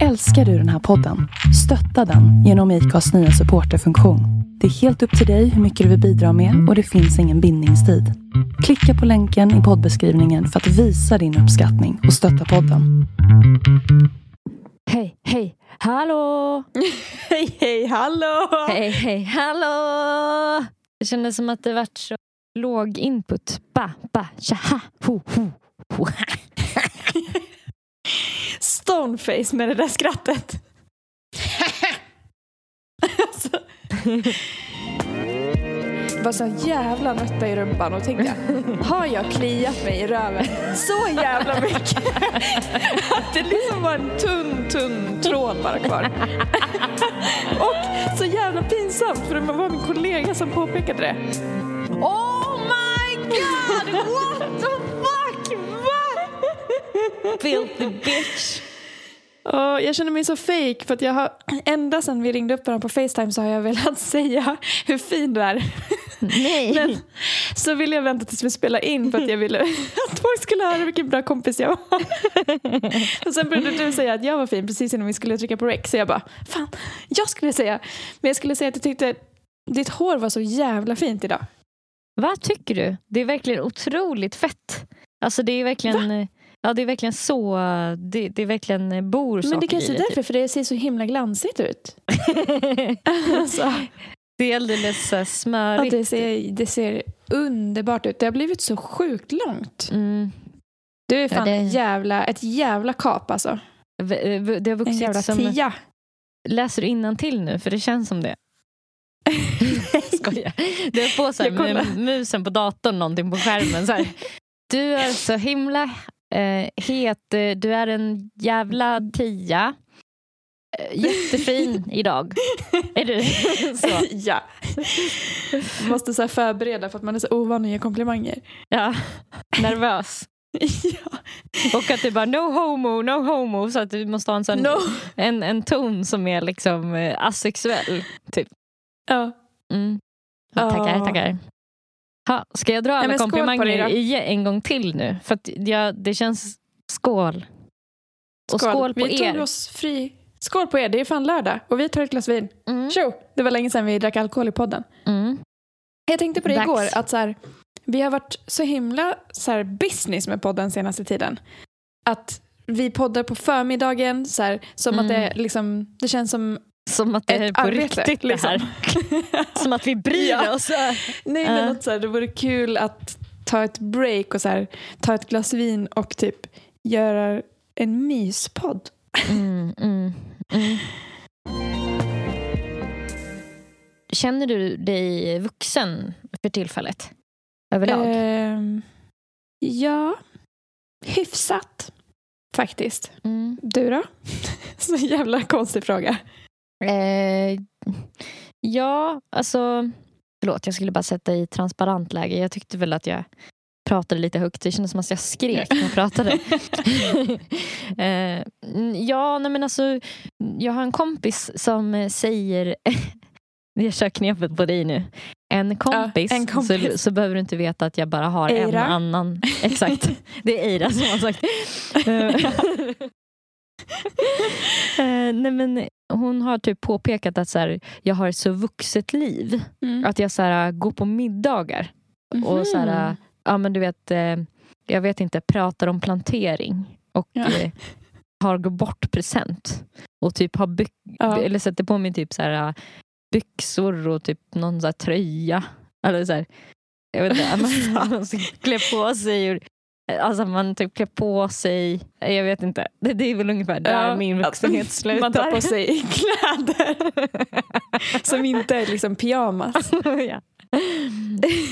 Älskar du den här podden? Stötta den genom IKAs nya supporterfunktion. Det är helt upp till dig hur mycket du vill bidra med och det finns ingen bindningstid. Klicka på länken i poddbeskrivningen för att visa din uppskattning och stötta podden. Hej, hej, hallå! Hej, hej, hallå! Hej, hej, hallå! Det kändes som att det vart så låg input. Ba, ba, tjaha, ho, ho, ho. Stoneface med det där skrattet. alltså. var så jävla nötta i rumpan och tänkte har jag kliat mig i röven så jävla mycket att det liksom var en tunn, tunn tråd bara kvar. och så jävla pinsamt för det var min kollega som påpekade det. Oh my god, what the? Filthy bitch. Och jag känner mig så fake för att jag har ända sedan vi ringde upp varandra på Facetime så har jag velat säga hur fin du är. Nej. Men så ville jag vänta tills vi spelade in för att jag ville att folk skulle höra vilken bra kompis jag var. Och sen började du säga att jag var fin precis innan vi skulle trycka på rec så jag bara, fan, jag skulle säga. Men jag skulle säga att jag tyckte ditt hår var så jävla fint idag. Vad tycker du? Det är verkligen otroligt fett. Alltså det är verkligen... Ja, det är verkligen så. Det, det är verkligen bor Men det kanske är det, därför, typ. för det ser så himla glansigt ut. alltså, Det är alldeles så att smörigt. det, ser, det ser underbart ut. Det har blivit så sjukt långt. Mm. Du är fan det- en jävla, ett jävla kap alltså. V- Det har En vuxit jävla som... tia. Läser du till nu? För det känns som det. Skojar. Du har på så här, musen på datorn någonting på skärmen. Så här. Du är så himla eh, het. eh, Du är en jävla tia. Eh, Jättefin idag. Är du? Så. ja. Man måste så förbereda för att man är så ovan att ge komplimanger. Ja. Nervös. ja. Och att det bara no homo, no homo. Så att du måste ha en, sån, No. en, en ton som är liksom eh, asexuell. Typ. Ja. Mm. Tackar, tackar. Ha, ska jag dra alla skål komplimanger igen, en gång till nu? För att jag, det känns... Skål. Och skål på vi er. tog oss fri. Skål på er, det är fan lördag. Och vi tar ett glas vin. Mm. Tjo! Det var länge sedan vi drack alkohol i podden. Mm. Jag tänkte på det Dags. igår, att så här, vi har varit så himla så här, business med podden senaste tiden. Att vi poddar på förmiddagen, så här, som att Mm. det, liksom, det känns som Som att det är på arbete. riktigt liksom. det här. Som att vi bryr Ja. oss. Nej men Ja. att så här, det vore kul att ta ett break och så här, ta ett glas vin och typ göra en myspodd. Mm, mm, mm. Känner du dig vuxen för tillfället? Överlag? Ehm, ja, hyfsat faktiskt. Mm. Du då? så jävla konstig fråga. Eh, ja, alltså... Förlåt, jag skulle bara sätta i transparent läge. Jag tyckte väl att jag pratade lite högt. Det kändes som att jag skrek när jag pratade. eh, ja, nej men alltså... Jag har en kompis som eh, säger... jag kör knepet på dig nu. En kompis, en kompis. Så, så behöver du inte veta att jag bara har Eira. en annan. Exakt, det är Eira som har sagt. Eh, nej men hon har typ påpekat att så här, jag har ett så vuxet liv. Mm. Att jag så här, går på middagar och så här, Mhm. ja men du vet, eh, jag vet inte, pratar om plantering och Ja. eh, har gått bort present. Och typ har byx Ja. eller sätter på mig typ så här, byxor och typ någon så tröja. Eller så här, jag vet inte, man, klä på sig. Och, alltså man typ klär på sig. Jag vet inte. Det, det är väl ungefär där Ja, min vuxenhet slutar. Man tar på sig kläder som inte är liksom pyjamas. ja.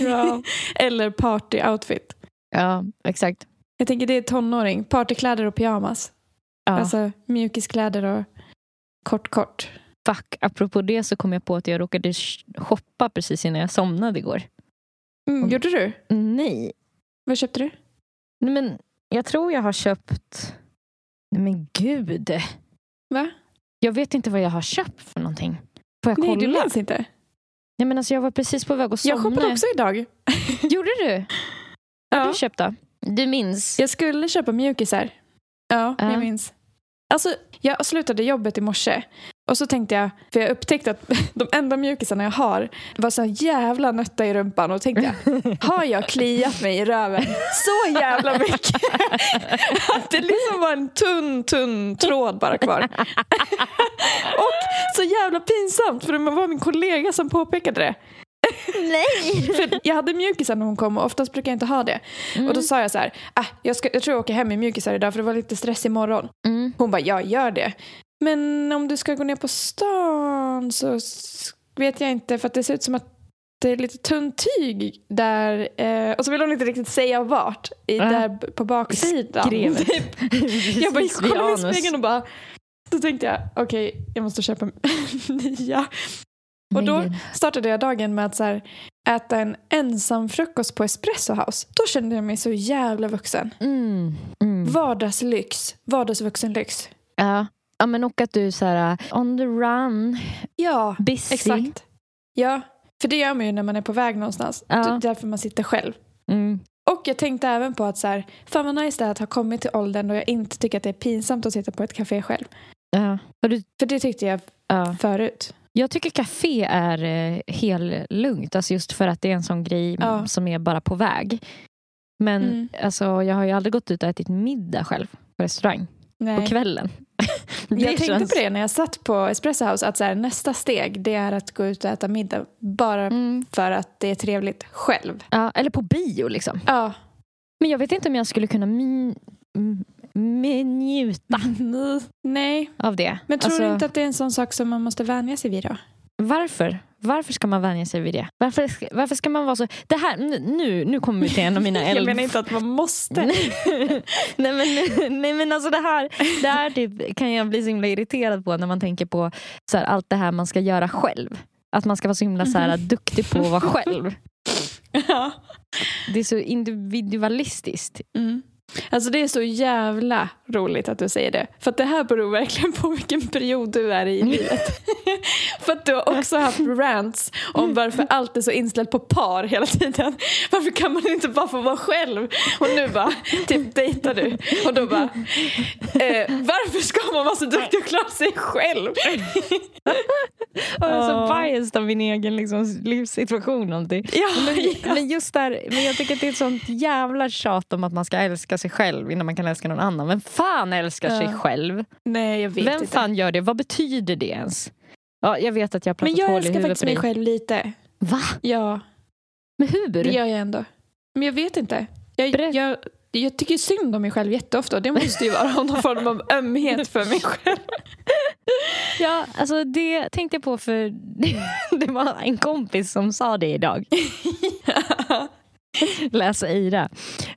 Ja. Eller party-outfit. ja, exakt. Jag tänker det är tonåring. Partykläder och pyjamas. Ja. Alltså mjukiskläder och kort kort. Fuck, apropå det så kom jag på att jag råkade sh- shoppa precis innan jag somnade igår. Mm, gjorde du? Nej, Vad köpte du? Nej, men jag tror jag har köpt... Nej men gud. Va? Jag vet inte vad jag har köpt för någonting. Får jag Nej, kolla? du minns inte? Nej, men alltså, jag var precis på väg att somna. Jag shoppade också idag. Gjorde du? Vad har Ja. du köpt då? Du minns? Jag skulle köpa mjukisar. Ja, Ja. jag minns. Alltså, jag slutade jobbet i morse och så tänkte jag, för jag upptäckte att de enda mjukisarna jag har var så jävla nötta i rumpan och tänkte jag, har jag kliat mig i röven så jävla mycket att det liksom var en tunn, tunn tråd bara kvar. och så jävla pinsamt för det var min kollega som påpekade det. Nej! För jag hade mjukisar när hon kom och oftast brukar jag inte ha det. Mm. Och då sa jag så här, ah, jag, ska, jag tror jag åker hem i mjukisar idag för det var lite stress imorgon. Mm. Hon bara, ja gör det. Men om du ska gå ner på stan så vet jag inte för att det ser ut som att det är lite tunt tyg där. Eh, och så vill hon inte riktigt säga vart. I, Äh. Där på baksidan. Skrevet. Jag bara Vid kollade i spegeln och bara. Då tänkte jag, okej jag måste köpa nya. Och då startade jag dagen med att så här, äta en ensam frukost på Espresso House. Då kände jag mig så jävla vuxen. Mm. Mm. Vardagslyx. Vardagsvuxenlyx. Ja. Ja, men och att du är så här uh, on the run, Ja, busy. exakt. Ja, för det gör man ju när man är på väg någonstans. Ja. Det är därför man sitter själv. Mm. Och jag tänkte även på att så här, fan vad nice det är att ha kommit till åldern då jag inte tycker att det är pinsamt att sitta på ett café själv. Ja. Du, För det tyckte jag ja. förut. Jag tycker café är eh, helt lugnt, alltså just för att det är en sån grej Ja. som är bara på väg. Men Mm. alltså, jag har ju aldrig gått ut och ätit middag själv på restaurang Nej. på kvällen. Jag tänkte känns- på det när jag satt på Espresso House att så här, nästa steg det är att gå ut och äta middag bara Mm. för att det är trevligt själv. Ja, eller på bio liksom. Ja. Men jag vet inte om jag skulle kunna min- njuta Nej, av det. men tror Alltså, du inte att det är en sån sak som man måste vänja sig vid då? Varför? Varför ska man vänja sig vid det? Varför, ska- varför ska man vara så... Det här, nu, nu kommer vi till en av mina Jag eld... menar inte att man måste. nej, men, nej men alltså det här, det här typ, kan jag bli så himla irriterad på när man tänker på så här, allt det här man ska göra själv. Att man ska vara så himla så här, duktig på att vara själv. ja. Det är så individualistiskt. Mm. Alltså det är så jävla roligt att du säger det. För att det här beror verkligen på vilken period du är i livet. För att du har också haft rants om varför allt är så inställt på par hela tiden. Varför kan man inte bara få vara själv? Och nu bara, typ dejtar du. Och då bara, eh, varför ska man vara så duktig och klara sig själv? Och jag är så Ja. biased av min egen liksom, livssituation. Alltid. Ja, Men, ja. men just där, men jag tycker att det är ett sånt jävla tjat om att man ska älska sig själv innan man kan älska någon annan. Vem fan älskar sig Ja. själv? Nej, jag vet Vem inte. fan gör det? Vad betyder det ens? Ja, jag vet att jag har Men pratat jag hål i älskar faktiskt mig själv lite. Va? Ja, Men hur? det gör jag ändå. Men jag vet inte. Jag, jag, jag tycker synd om mig själv jätteofta det måste ju vara någon form av ömhet för mig själv. Ja, alltså det tänkte jag på för det var en kompis som sa det idag. Läsa Eira.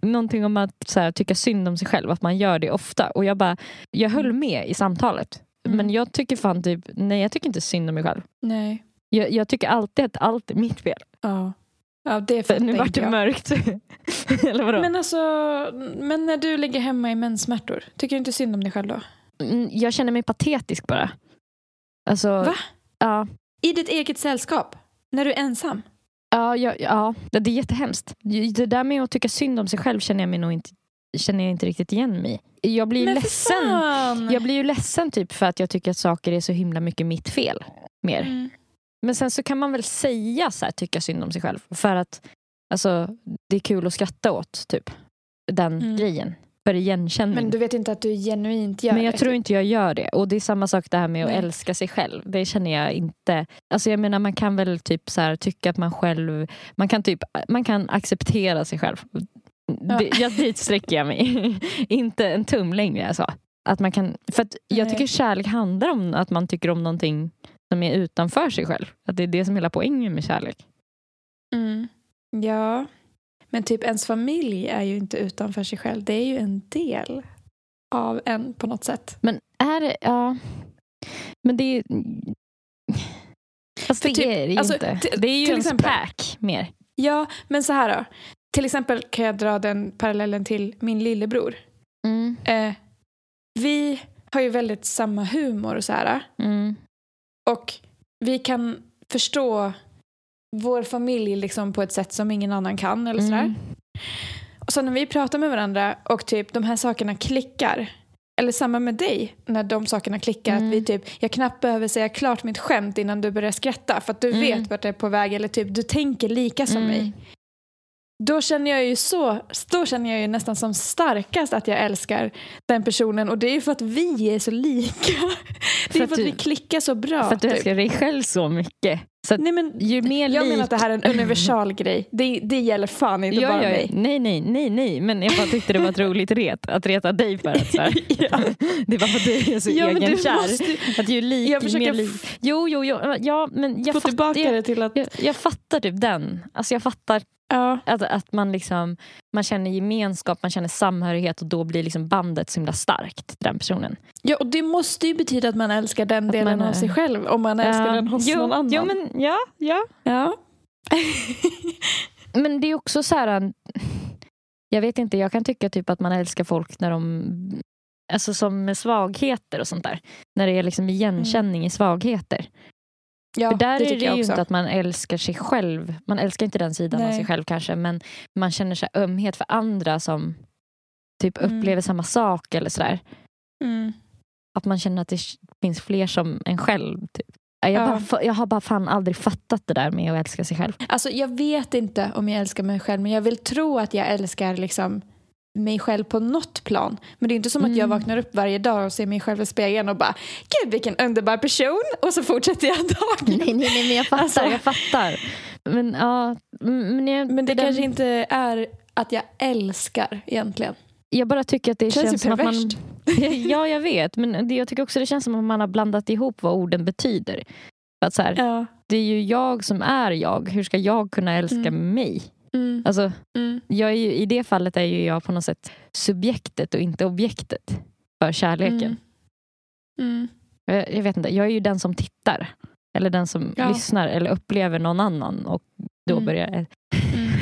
Någonting om att så här, tycka synd om sig själv, att man gör det ofta. Och jag bara, jag höll med i samtalet. Mm. Men jag tycker fan typ, nej jag tycker inte synd om mig själv. Nej. Jag, jag tycker alltid att allt är mitt fel. Ja. Ja, det För fattar nu vart det jag. mörkt. Eller vadå? Men alltså, men när du ligger hemma i menssmärtor, tycker du inte synd om dig själv då? Mm, Jag känner mig patetisk bara. Alltså, Va? Ja, I ditt eget sällskap? När du är ensam? Ja, ja, ja, det är jättehemskt. Det där med att tycka synd om sig själv känner jag mig nog inte, känner jag inte riktigt igen mig. Jag blir ju ledsen. Jag blir ju ledsen typ för att jag tycker att saker är så himla mycket mitt fel. Mer. Mm. Men sen så kan man väl säga så här, tycka synd om sig själv. För att alltså, det är kul att skratta åt typ. Den Mm. grejen. För igenkänning. Men du vet inte att du genuint gör Men jag det? tror inte jag gör det. Och det är samma sak det här med att Nej. älska sig själv. Det känner jag inte. Alltså jag menar man kan väl typ så här, tycka att man själv, man kan typ, man kan acceptera sig själv. Ja. Det, jag, dit sträcker jag mig. inte en tum längre alltså. Att man kan, för jag tycker kärlek handlar om att man tycker om någonting som är utanför sig själv. Att det är det som är hela poängen med kärlek. Mm. Ja, men typ ens familj är ju inte utanför sig själv. Det är ju en del av en på något sätt. Men är det, ja. Men det är... För det typ- är det ju alltså, inte. Det är ju till en exempel- pack mer. Ja, men så här då. Till exempel kan jag dra den parallellen till min lillebror. Mm. Eh, vi har ju väldigt samma humor och så här. Mm. Och vi kan förstå vår familj liksom på ett sätt som ingen annan kan. Eller sådär. Mm. Och så när vi pratar med varandra och typ de här sakerna klickar eller samma med dig, när de sakerna klickar. Mm. Att vi typ, jag knappt behöver säga klart mitt skämt innan du börjar skratta. För att du Mm. vet vart det är på väg. Eller typ, du tänker lika som Mm. mig. Då känner jag ju så, då känner jag ju nästan som starkast att jag älskar den personen. Och det är ju för att vi är så lika. Det är att för att du- vi klickar så bra. För att du typ. älskar dig själv så mycket. Så Nej, men, ju mer jag lik... menar att det här är en universal grej. Det, det gäller fan inte bara mig. Nej, nej, nej, nej. Men jag bara tyckte det var ett roligt ret. Att reta dig för att så här, Ja. Det var för att du är så Ja, egenkär. måste Att ju lik, Jag försöker mer lik. Jo, jo, jo. Ja, men jag få fattar, tillbaka jag, det till att... jag, jag fattar typ den. Alltså jag fattar Ja. att, att man liksom man känner gemenskap, man känner samhörighet och då blir liksom bandet så himla starkt till den personen. ja, och det måste ju betyda att man älskar den Att delen man av är- sig själv. Om man älskar Ja. den hos jo, någon annan. Jo, men ja, ja. Ja. Men det är också så här... Jag vet inte, jag kan tycka typ att man älskar folk när de... Alltså som med svagheter och sånt där. När det är liksom igenkänning i svagheter. Ja, För där det är tycker det jag ju också. inte att man älskar sig själv. Man älskar inte den sidan av Nej. sig själv kanske. Men man känner sig ömhet för andra som typ Mm. upplever samma sak eller sådär. Mm. Att man känner att det finns fler som en själv. Typ. Jag, Ja. bara, jag har bara fan aldrig fattat det där med att älska sig själv. Alltså, jag vet inte om jag älskar mig själv men jag vill tro att jag älskar liksom mig själv på något plan. Men det är inte som att jag Mm. vaknar upp varje dag och ser mig själv i spegeln och bara Gud vilken underbar person och så fortsätter jag dagen. Nej, nej, nej, men jag fattar. Alltså- jag fattar. Men, ja, men, jag, Men det där- kanske inte är att jag älskar egentligen. Jag bara tycker att det Känns känns, som att man... Ja, jag vet. Men det, jag tycker också det känns som att man har blandat ihop vad orden betyder. För att så här, Ja. Det är ju jag som är jag. Hur ska jag kunna älska Mm. mig? Mm. Alltså, Mm. jag är ju, I det fallet är ju jag på något sätt subjektet och inte objektet för kärleken. Mm. Jag, jag vet inte, jag är ju den som tittar. Eller den som Ja. lyssnar eller upplever någon annan. Och då Mm. börjar Mm.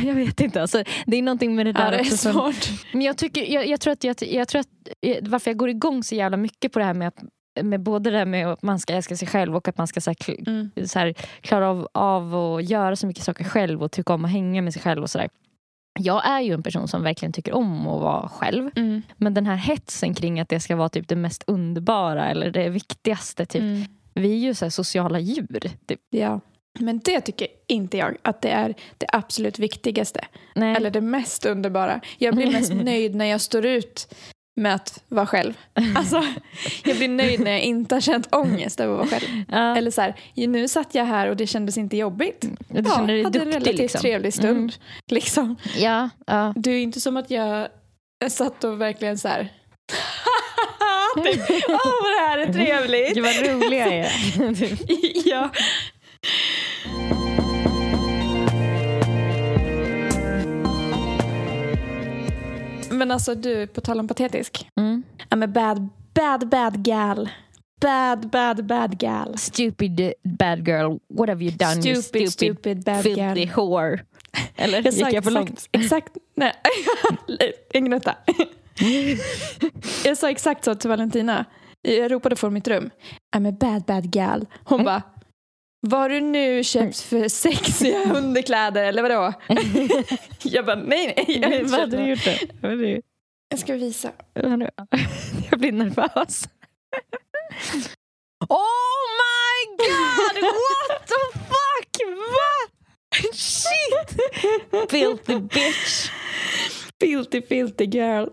Jag vet inte. Alltså, det är någonting med det Ja, där det är också som, svårt. Men jag, tycker, jag, jag, tror att, jag, jag tror att varför jag går igång så jävla mycket på det här med, att, med både det med att man ska älska sig själv och att man ska så här, Mm. så här, klara av, av att göra så mycket saker själv och tycka om att hänga med sig själv och sådär. Jag är ju en person som verkligen tycker om att vara själv. Mm. Men den här hetsen kring att det ska vara typ det mest underbara eller det viktigaste. Typ. Mm. Vi är ju så sociala djur. Typ. Ja. Men det tycker inte jag att det är det absolut viktigaste. Nej. Eller det mest underbara. Jag blir mest nöjd när jag står ut med att vara själv. Alltså, jag blir nöjd när jag inte har känt ångest över att vara själv. ja, Eller så här, nu satt jag här och det kändes inte jobbigt. du känner dig hade en duktig. relativt Liksom. trevlig stund. Mm. Liksom. Ja, ja. Det är inte som att jag satt och verkligen så här... typ, Åh, vad det här är trevligt! Gud vad roliga jag är. Ja. Men alltså du, på tal om patetisk. Mm. I'm a bad, bad, bad gal. Bad, bad, bad gal. Stupid bad girl, what have you done you Stupid, stupid, bad filthy gal. whore. Eller sa gick jag för exakt, långt? exakt, nej, ingen gnutta. jag sa exakt så till Valentina. Jag ropade från mitt rum. I'm a bad, bad gal. Hon Mm. bara, vad har du nu köpt för sexiga underkläder eller vadå? jag bara, nej, nej. Jag, har inte Vad hade du något." gjort det? Vad hade du- jag ska visa. Jag blir nervös. Oh my god! What the fuck? Va? Shit! Filthy bitch. Filthy, filthy girl.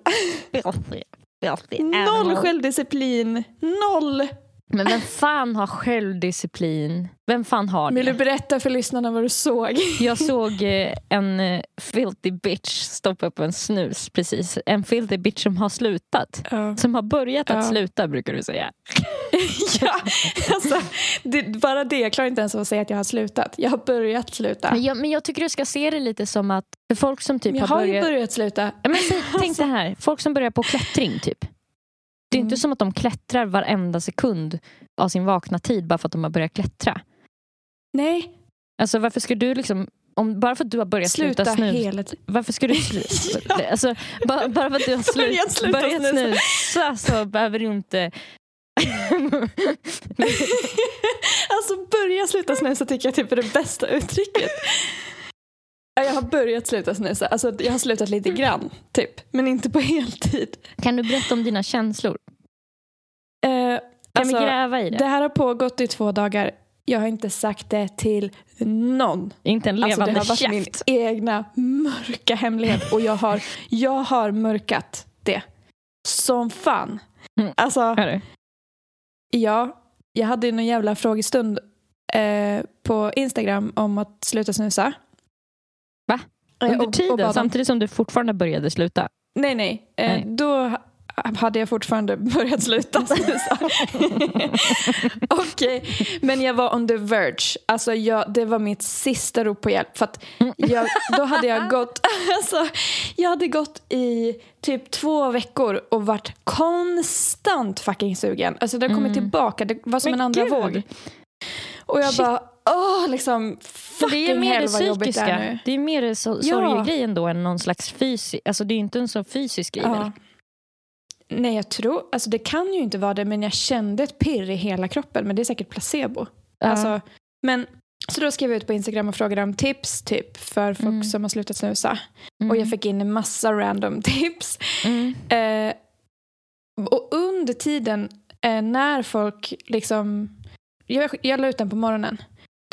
Filthy, filthy Noll självdisciplin. Noll. Men vem fan har självdisciplin? Vem fan har Vill du det? berätta för lyssnarna vad du såg? Jag såg eh, en eh, filthy bitch stoppa upp en snus precis. En filthy bitch som har slutat. Ja. Som har börjat att Ja. sluta brukar du säga. ja, alltså, det, bara det. Jag klarar inte ens av att säga att jag har slutat. Jag har börjat sluta. Men jag, men jag tycker du ska se det lite som att för folk som typ jag har har ju börjat... börjat sluta. Men tänk det här, folk som börjar på klättring typ. Det är Mm. inte som att de klättrar varenda sekund av sin vakna tid bara för att de har börjat klättra. Nej, Alltså varför ska du liksom, om, bara för att du har börjat sluta, sluta snus, hela varför ska du sluta? alltså, bara, bara för att du har slut, Börjat sluta börjat snusa. snusa så behöver du inte... alltså börja sluta snusa tycker jag typ är det bästa uttrycket. Ja, Jag har börjat sluta snusa. Alltså, jag har slutat lite grann, typ. Men inte på heltid. kan du berätta om dina känslor? Eh, Kan alltså, vi gräva i det? det här har pågått i två dagar. Jag har inte sagt det till någon. Inte en Alltså, det levande har varit min käft. egna mörka hemlighet och jag har, jag har mörkat det. Som fan. Mm. Alltså, ja, jag hade någon jävla frågestund eh, på Instagram om att sluta snusa. Va? Under och- tiden, och samtidigt som du fortfarande började sluta? Nej, nej. Eh, Nej. Då ha- hade jag fortfarande börjat sluta. Okej, men jag var on the verge. Alltså jag, det var mitt sista rop på hjälp. För jag, då hade jag gått alltså, jag hade gått i typ två veckor och varit konstant fucking sugen. Alltså det har kommit Mm. tillbaka, det var som Men en andra gud. våg. Och jag Shit. bara, åh liksom, Fucking det är mer hell det jobbigt det är psykiska. Det är mer så, Ja. sorgegrejen då än någon slags fysisk... Alltså det är inte en så fysisk grej? Ja. Nej, jag tror, alltså det kan ju inte vara det, men jag kände ett pirr i hela kroppen. Men det är säkert placebo. Ja. Alltså, men, så då skrev jag ut på Instagram och frågade om tips typ för folk Mm. som har slutat snusa. Mm. Och jag fick in en massa random tips. Mm. Eh, och under tiden eh, när folk liksom... Jag, jag la ut den på morgonen.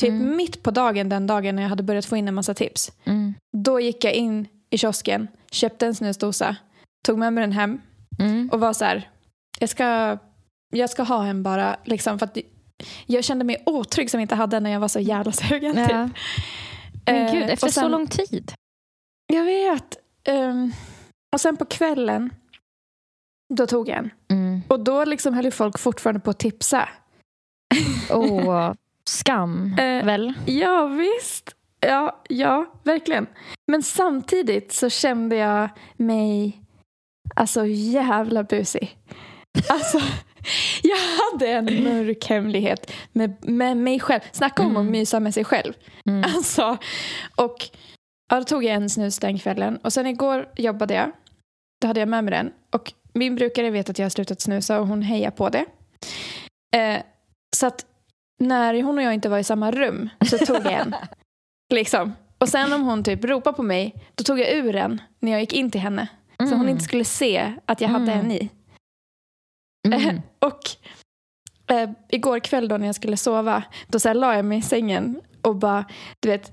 Typ Mm. mitt på dagen den dagen när jag hade börjat få in en massa tips. Mm. Då gick jag in i kiosken, köpte en snusdosa, tog med mig den hem Mm. och var så här, jag ska, jag ska ha en bara, liksom, för att jag kände mig otrygg som jag inte hade när jag var så jävla sugen. Ja. Typ. Men Eh, gud, efter och sen- så lång tid. Jag vet. Ehm, och sen på kvällen, då tog jag en. Mm. Och då liksom höll folk fortfarande på att tipsa. Åh, skam Eh, väl? Ja, visst. Ja, ja, verkligen. Men samtidigt så kände jag mig alltså jävla busig. Alltså, jag hade en mörk hemlighet med, med mig själv. Snacka om att Mm. mysa med sig själv. Mm. Alltså, och ja, då tog jag en snus den kvällen. Och sen igår jobbade jag. Då hade jag med mig den. Och min brukare vet att jag har slutat snusa och hon hejar på det. Eh, så att när hon och jag inte var i samma rum så tog jag en. liksom. Och sen om hon typ ropade på mig, då tog jag ur den när jag gick in till henne. Så hon Mm. inte skulle se att jag hade Mm. en i. Mm. Och eh, igår kväll då när jag skulle sova, då så här la jag mig i sängen och bara, du vet,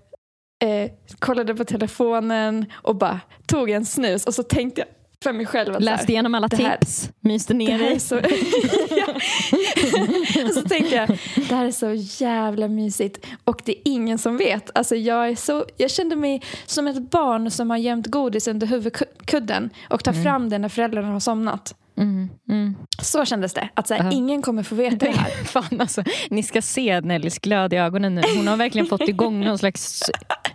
eh, kollade på telefonen och bara tog en snus och så tänkte jag för mig själv att Läste igenom alla det här- tips, myste ner i. så... och så tänkte jag, det här är så jävla mysigt och det är ingen som vet. Alltså jag, är så, jag kände mig som ett barn som har gömt godis under huvudkudden och tar Mm. fram det när föräldrarna har somnat. Mm. Mm. Så kändes det. Att så här, Ja. ingen kommer få veta det här. Fan alltså, ni ska se Nellys glöd i ögonen nu. Hon har verkligen fått igång någon slags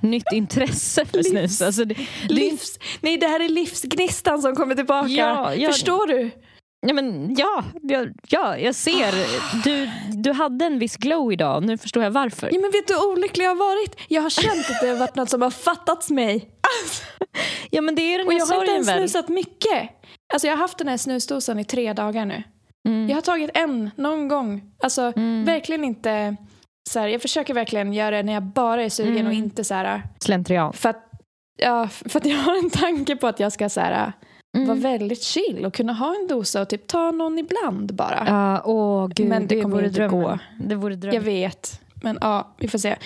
nytt intresse för Livs- snus. Alltså det, det, Livs, nej, det här är livsgnistan som kommer tillbaka. Ja, ja. Förstår du? ja, men, ja, ja, ja, jag ser. Du, du hade en viss glow idag. Nu förstår jag varför. Ja, men vet du hur olycklig jag har varit? Jag har känt att det har varit något som har fattats mig. Ja, men det är den Och jag har inte ens väl. snusat mycket. Alltså jag har haft den här snusdosan i tre dagar nu. Mm. Jag har tagit en någon gång. Alltså Mm. verkligen inte så här, jag försöker verkligen göra det när jag bara är sugen Mm. och inte så här Slentrian. för att, ja, för att jag har en tanke på att jag ska så här, Mm. vara väldigt chill och kunna ha en dosa och typ ta någon ibland bara. Ja, åh gud, Men det det, kommer inte drömmen. gå. Det vore drömmen. Jag vet, men ja, vi får se. Jag,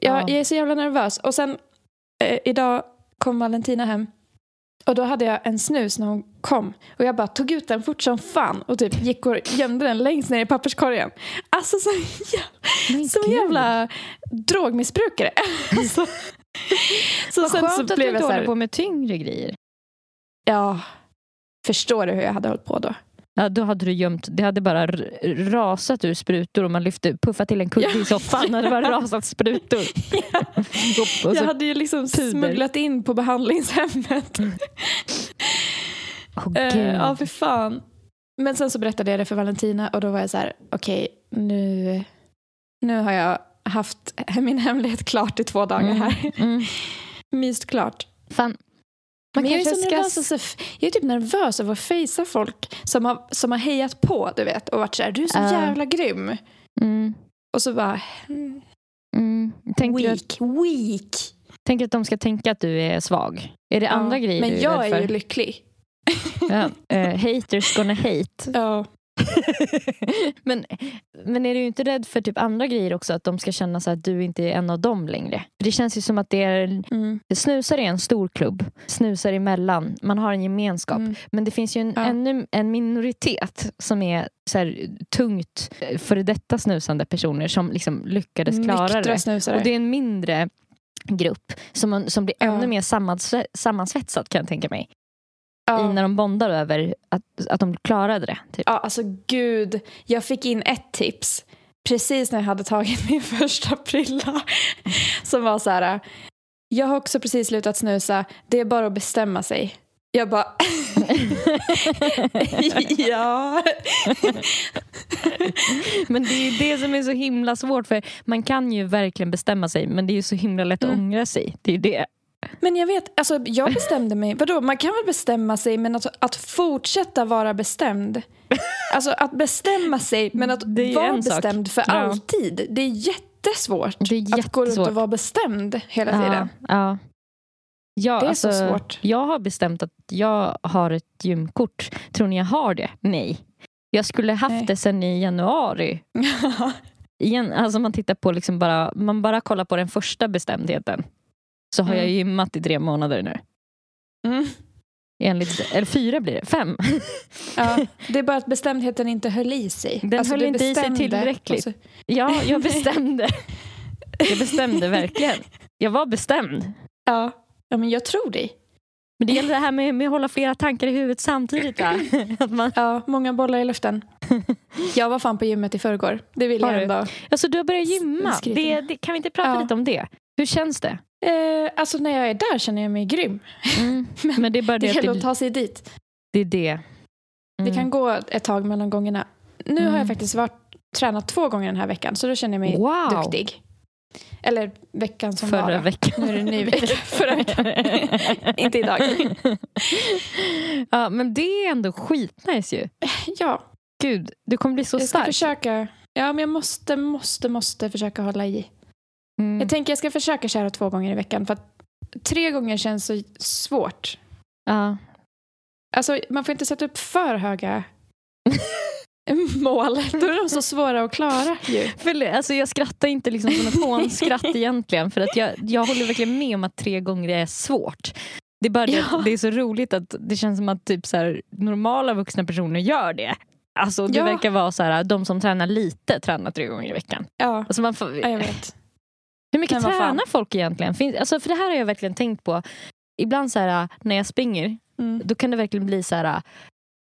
Ja. jag är så jävla nervös. Och sen eh, idag kom Valentina hem och då hade jag en snus när hon kom och jag bara tog ut den fort som fan och typ gick och gömde den längst ner i papperskorgen. Alltså som, Men som jävla drogmissbrukare. alltså. Så Vad skönt så att du inte håller på med tyngre grejer. ja, förstår du hur jag hade hållit på då? Ja, då hade du gömt, det hade bara rasat ur sprutor och man lyfte, puffat till en kudde i soffan och det var rasat sprutor. och jag hade ju liksom puder. smugglat in på behandlingshemmet. Eh, gud. ja, för fan. Men sen så berättade jag det för Valentina och då var jag så här, okej, nu, nu har jag haft min hemlighet klart i två dagar här. Mm. Myst klart. Fan. Man Men jag, är så ska... nervös, alltså, jag är typ nervös över att fejsa folk som har, som har hejat på, du vet, och varit så här, du är så Ja. jävla grym. Mm. Och så bara, mm. Tänker, du att, weak, weak. tänker att de ska tänka att du är svag? Är det andra Ja, grejer Men du är jag är ju lycklig. Ja. eh, haters gonna hate. Ja, men, men är du inte rädd för typ andra grejer också? Att de ska känna så att du inte är en av dem längre? För det känns ju som att det är... Mm. Snusar är en stor klubb. Snusar emellan. Man har en gemenskap. Mm. Men det finns ju en, Ja. ännu en minoritet som är så här, tungt före detta snusande personer som liksom lyckades klara Nyktra det. snusare. Och det är en mindre grupp som, som blir Ja. ännu mer sammansve- sammansvetsad kan jag tänka mig. Ja. I när de bondar över att, att de klarade det. Typ. Ja, alltså gud. Jag fick in ett tips precis när jag hade tagit min första prilla. Som var så här. Jag har också precis slutat snusa. Det är bara att bestämma sig. Jag bara... ja. Men det är ju det som är så himla svårt för man kan ju verkligen bestämma sig men det är ju så himla lätt att Mm. ångra sig. Det är det. Men jag vet, alltså jag bestämde mig. Vadå, man kan väl bestämma sig men att, att fortsätta vara bestämd. Alltså att bestämma sig men att vara en sak. bestämd för Ja. alltid. Det är jättesvårt. Det är Att gå runt jättesvårt. och vara bestämd hela Ja, tiden. ja. Ja, Det är alltså, så svårt. Jag har bestämt att jag har ett gymkort. Tror ni jag har det? Nej. Jag skulle haft Nej. det sen i januari. Igen, alltså man tittar på liksom bara, man bara kollar på den första bestämdheten. Så har Mm. jag gymmat i tre månader nu. Mm. Enligt, eller fyra blir det, fem. Ja, det är bara att bestämdheten inte höll i sig. Den alltså, höll inte i sig tillräckligt. så- Ja, jag bestämde. Jag bestämde verkligen. Jag var bestämd. Ja. ja, men jag tror dig. Men det gäller det här med, med att hålla flera tankar i huvudet samtidigt. Va? Att man, Ja, många bollar i luften. Jag var fan på gymmet i förrgår. Det vill Har jag du? ändå. alltså, du har börjat gymma. Det, det, kan vi inte prata Ja. lite om det? Hur känns det? Eh, alltså när jag är där känner jag mig grym. Mm. Men det är bara Det det, att gäller det, att ta sig dit. det är det. Det Mm. kan gå ett tag mellan gångerna. Nu har Mm. jag faktiskt varit, tränat två gånger den här veckan så då känner jag mig Wow. duktig. Eller veckan som var. Förra då. veckan. Nu är det ny vecka. Förra veckan. Inte idag. ja, men det är ändå skitnice ju. Ja, Gud, du kommer bli så jag ska stark. försöka. Ja, men jag måste, måste, måste försöka hålla i. Mm. Jag tänker jag ska försöka köra två gånger i veckan för att tre gånger känns så svårt. Ja. Alltså, man får inte sätta upp för höga mål. Då är de så svåra att klara ju. För, alltså, jag skrattar inte liksom som ett hånskratt egentligen. För att jag, jag håller verkligen med om att tre gånger är svårt. Det är bara det, Ja. det är så roligt att det känns som att typ så här, normala vuxna personer gör det. Alltså, det Ja. verkar vara så här, de som tränar lite tränar tre gånger i veckan. Ja, Alltså man får, ja, jag vet. Hur mycket tränar folk egentligen? Finns, alltså, för det här har jag verkligen tänkt på. Ibland så här, när jag springer, Mm. då kan det verkligen bli så här,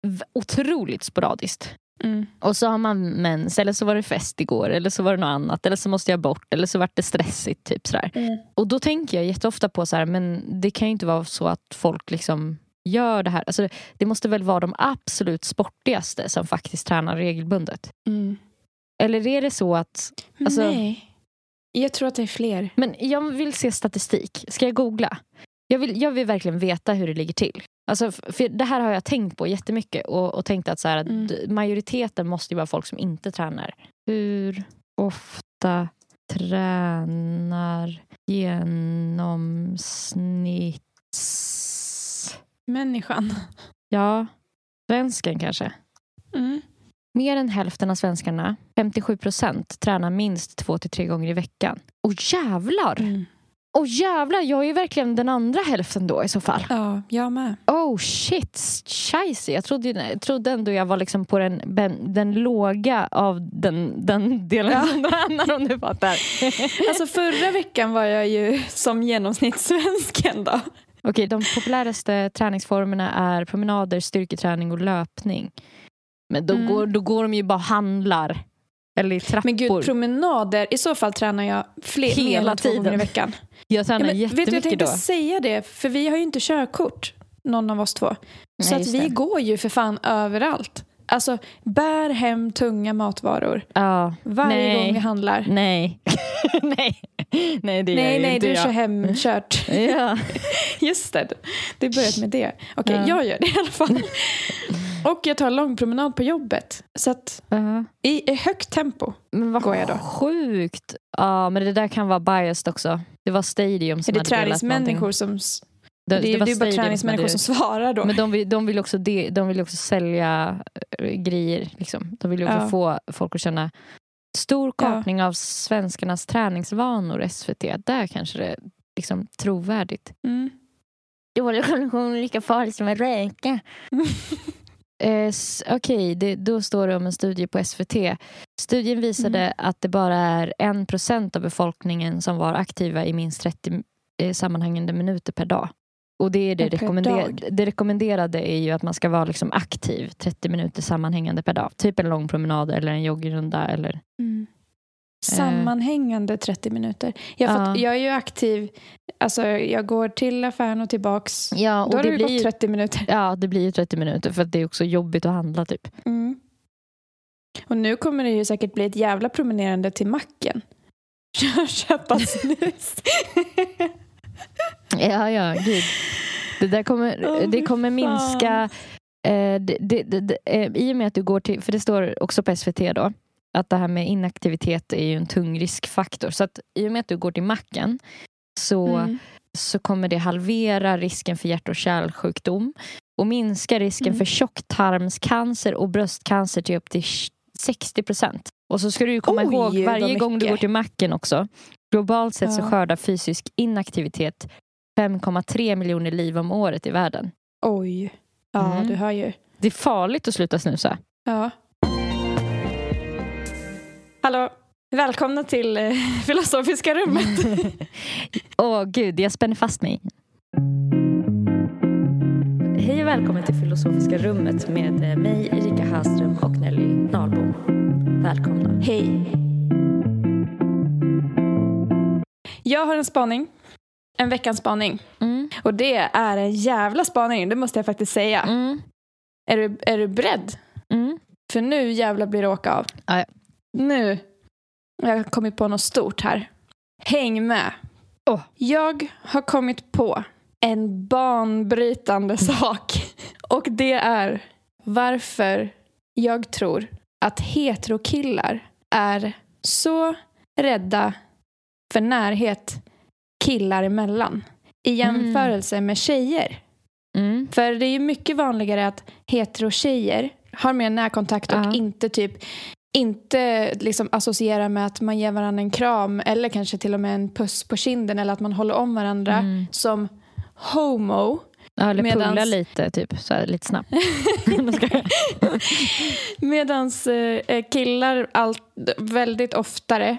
v- otroligt sporadiskt. Mm. Och så har man mens, eller så var det fest igår, eller så var det något annat, eller så måste jag bort, eller så vart det stressigt. Typ sådär. Mm. Och då tänker jag jätteofta på så här, men det kan ju inte vara så att folk liksom gör det här. Alltså, det måste väl vara de absolut sportigaste som faktiskt tränar regelbundet. Mm. Eller är det så att... Alltså- Nej. Jag tror att det är fler. Men jag vill se statistik. Ska jag googla? Jag vill, jag vill verkligen veta hur det ligger till. Alltså, för det här har jag tänkt på jättemycket och, och tänkt att så här, att Mm. majoriteten måste ju vara folk som inte tränar. Hur ofta tränar genomsnitts... Människan. Ja, svensken kanske. Mm. Mer än hälften av svenskarna, 57 procent, tränar minst två till tre gånger i veckan. Och jävlar! Mm. Och jävlar, jag är ju verkligen den andra hälften då i så fall. Ja, jag med. Oh shit, scheisse. Jag trodde, jag trodde ändå jag var liksom på den, den, den låga av den, den delen Ja. som tränar om du fattar. Alltså förra veckan var jag ju som genomsnittssvensken då. Okej, de populäraste träningsformerna är promenader, styrketräning och löpning. Men då, Mm. går, då går de ju bara och handlar. Eller i trappor. Men gud, promenader. I så fall tränar jag fler, Hela två gånger i tiden. veckan. jag tränar Ja, men, vet du, jag jättemycket tänkte då. säga det, för vi har ju inte körkort, någon av oss två. Så Nej, att vi det. går ju för fan överallt. Alltså, bär hem tunga matvaror Ja, varje Nej. gång vi handlar. nej. nej. Nej, det gör Nej, ju nej, inte du jag. kör hemkört. Ja. Just det, det är börjat med det. Okej, Ja. jag gör det i alla fall. Och jag tar lång promenad på jobbet. Så att Ja. i, i högt tempo. Men vad Går jag då? sjukt. Ja, men det där kan vara biased också. Det var Stadium som Är det hade delat någonting. träningsmänniskor som... Det, är, var det är bara stadiums, träningsmänniskor som det- svarar då. Men de vill, de vill, också, de, de vill också sälja eh, grejer. Liksom. De vill ju också Ja. få folk att känna stor Ja. kartning av svenskarnas träningsvanor, SVT. Där kanske det är liksom, trovärdigt. Mm. Dålig kondition är lika farligt som att röka. Eh, Okej, det- då står det om en studie på SVT. Studien visade Mm. att det bara är en procent av befolkningen som var aktiva i minst 30 eh, sammanhängande minuter per dag. Och det, är det, rekommender- det rekommenderade är ju att man ska vara liksom aktiv 30 minuter sammanhängande per dag. Typ en lång promenad eller en joggrunda. Eller... Mm. Sammanhängande 30 minuter. Jag, Ja. ja. jag är ju aktiv, alltså jag går till affären och tillbaks. Ja, Då och har det det blir, gått ju, 30 minuter. ja, det blir ju 30 minuter för att det är också jobbigt att handla typ. Mm. Och nu kommer det ju säkert bli ett jävla promenerande till macken. Köpa snus. Ja, ja, gud. Det där kommer, Åh, det kommer minska... Eh, det, det, det, eh, I och med att du går till... För det står också på SVT då att det här med inaktivitet är ju en tung riskfaktor. Så att i och med att du går till macken så, Mm. så kommer det halvera risken för hjärt och kärlsjukdom och minska risken Mm. för tjocktarmscancer och bröstcancer till upp till 60 procent. Och så ska du komma Oj, ihåg varje gång du går till macken också. Globalt sett så Ja. skördar fysisk inaktivitet 5,3 miljoner liv om året i världen. Oj. Ja, Mm. du hör ju. Det är farligt att sluta snusa. Ja. Hallå. Välkomna till eh, Filosofiska rummet. Åh gud, jag spänner fast mig. Hej och välkommen till Filosofiska rummet med eh, mig, Erika Hallström och Nelly Nahlbom. Välkomna. Hej. Jag har en spaning. En veckans spaning. Mm. Och det är en jävla spaning, det måste jag faktiskt säga. Mm. Är, du, är du beredd? Mm. För nu jävlar blir det åka av. Ja. Nu. Jag har kommit på något stort här. Häng med. Åh. Jag har kommit på en banbrytande sak. Och det är varför jag tror att heterokillar är så rädda för närhet killar emellan i jämförelse med tjejer. Mm. För det är ju mycket vanligare att hetero-tjejer har mer närkontakt och Ja. inte typ inte liksom associera med att man ger varandra en kram eller kanske till och med en puss på kinden eller att man håller om varandra Mm. som homo. Ja, eller Medans- pulla lite, typ. Så här, lite snabbt. Medan eh, killar allt, väldigt oftare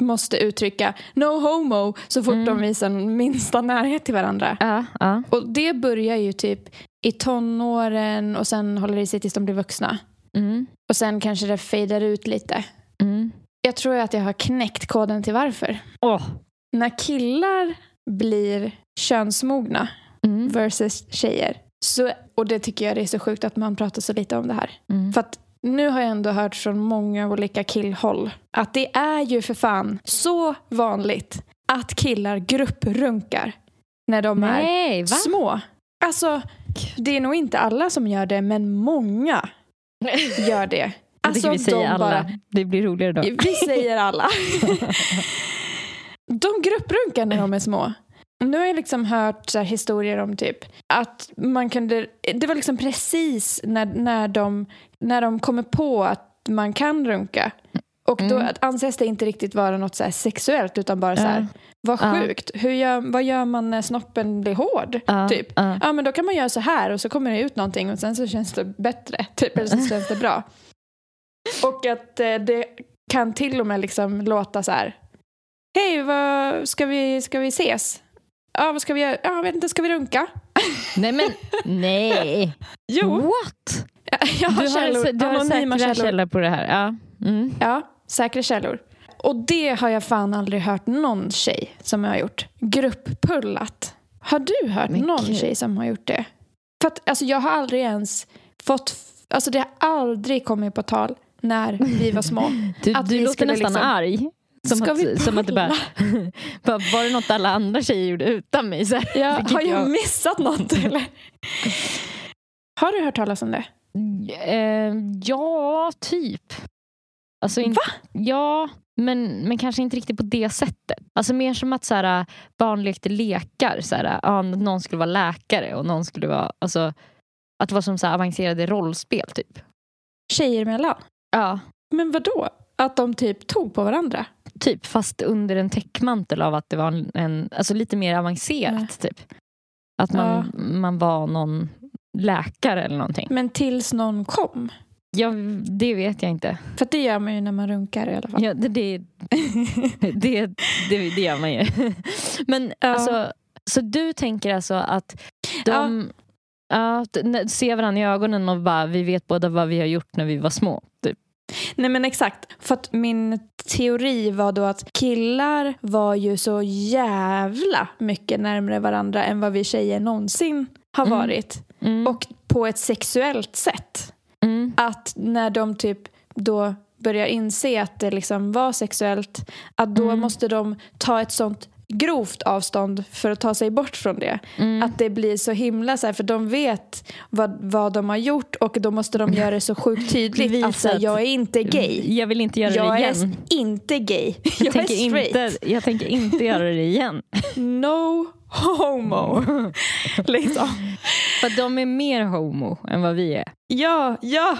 måste uttrycka no homo så fort Mm. de visar minsta närhet till varandra. ja, ja. Och det börjar ju typ i tonåren och sen håller det sig tills de blir vuxna. Mm. Och sen kanske det fejdar ut lite. Mm. Jag tror att jag har knäckt koden till varför. Åh. När killar blir könsmogna Mm. versus tjejer. Så, och det tycker jag det är så sjukt att man pratar så lite om det här. Mm. För att nu har jag ändå hört från många olika killhåll att det är ju för fan så vanligt att killar grupprunkar när de är Nej, va? små. Alltså, det är nog inte alla som gör det, men många gör det. Jag Alltså, vi säger de alla. bara- Det blir roligare då. vi säger alla. De grupprunkar när de är små. Nu har jag liksom hört så historier om typ att man kunde, det var liksom precis när, när, de, när de kommer på att man kan runka. Och då Mm. anses det inte riktigt vara något så här sexuellt utan bara så här, Ja. vad Ja. sjukt, Hur gör, vad gör man när snoppen blir hård? Ja, Typ. ja. Ja men då kan man göra så här och så kommer det ut någonting och sen så känns det bättre. Typ, eller så känns det bra. Och att eh, det kan till och med liksom låta så här. Hej, vad, ska, vi, ska vi ses? Ja, vad ska vi göra? Ja, jag vet inte, ska vi runka? Nej men, nej. Jo, What? jag har Du har, källor. du har säkra källor. källor på det här. Ja. Mm. Ja, säkra källor. Och det har jag fan aldrig hört någon tjej som har gjort. Grupppullat. Har du hört Men någon gud. tjej som har gjort det? För att alltså, jag har aldrig ens fått... Alltså det har aldrig kommit på tal när vi var små. Du, Att du vi låter nästan liksom- arg. Som Ska vi att, som att det bara, bara, var det något alla andra tjejer gjorde utan mig? Så här, Ja, har jag jag- missat något eller? Har du hört talas om det? Eh, ja, typ. Alltså, in, Va? Ja, Men, men kanske inte riktigt på det sättet. Alltså mer som att så här, barn lekte lekar. Så här, ja, någon skulle vara läkare och någon skulle vara... Alltså, att det var som så här, avancerade rollspel typ. Tjejer emellan. Ja, Men vad då? Att de typ tog på varandra? typ. Fast under en täckmantel av att det var en, en alltså lite mer avancerat. Typ. Att man, man var någon läkare eller någonting. Men tills någon kom? Ja, det vet jag inte. För det gör man ju när man runkar i alla fall. Ja, det, det, det, det, det gör man ju. Men Ja. alltså, så du tänker alltså att de ja. n- ser varandra i ögonen och bara vi vet båda vad vi har gjort när vi var små. Typ. Nej men exakt. För att min teori var då att killar var ju så jävla mycket närmare varandra än vad vi tjejer någonsin har Mm. varit. Mm. Och på ett sexuellt sätt. mm. Att när de typ då börjar inse att det liksom var sexuellt att då Mm. måste de ta ett sånt grovt avstånd för att ta sig bort från det. Mm. Att det blir så himla så här, för de vet vad, vad de har gjort och då måste de göra det så sjukt tydligt Visa att så här, att- jag är inte gay. Jag vill inte göra Jag det är igen. inte gay. Jag, Jag, är tänker straight. inte, jag tänker inte göra det igen. No homo. liksom. För de är mer homo än vad vi är. Ja, ja.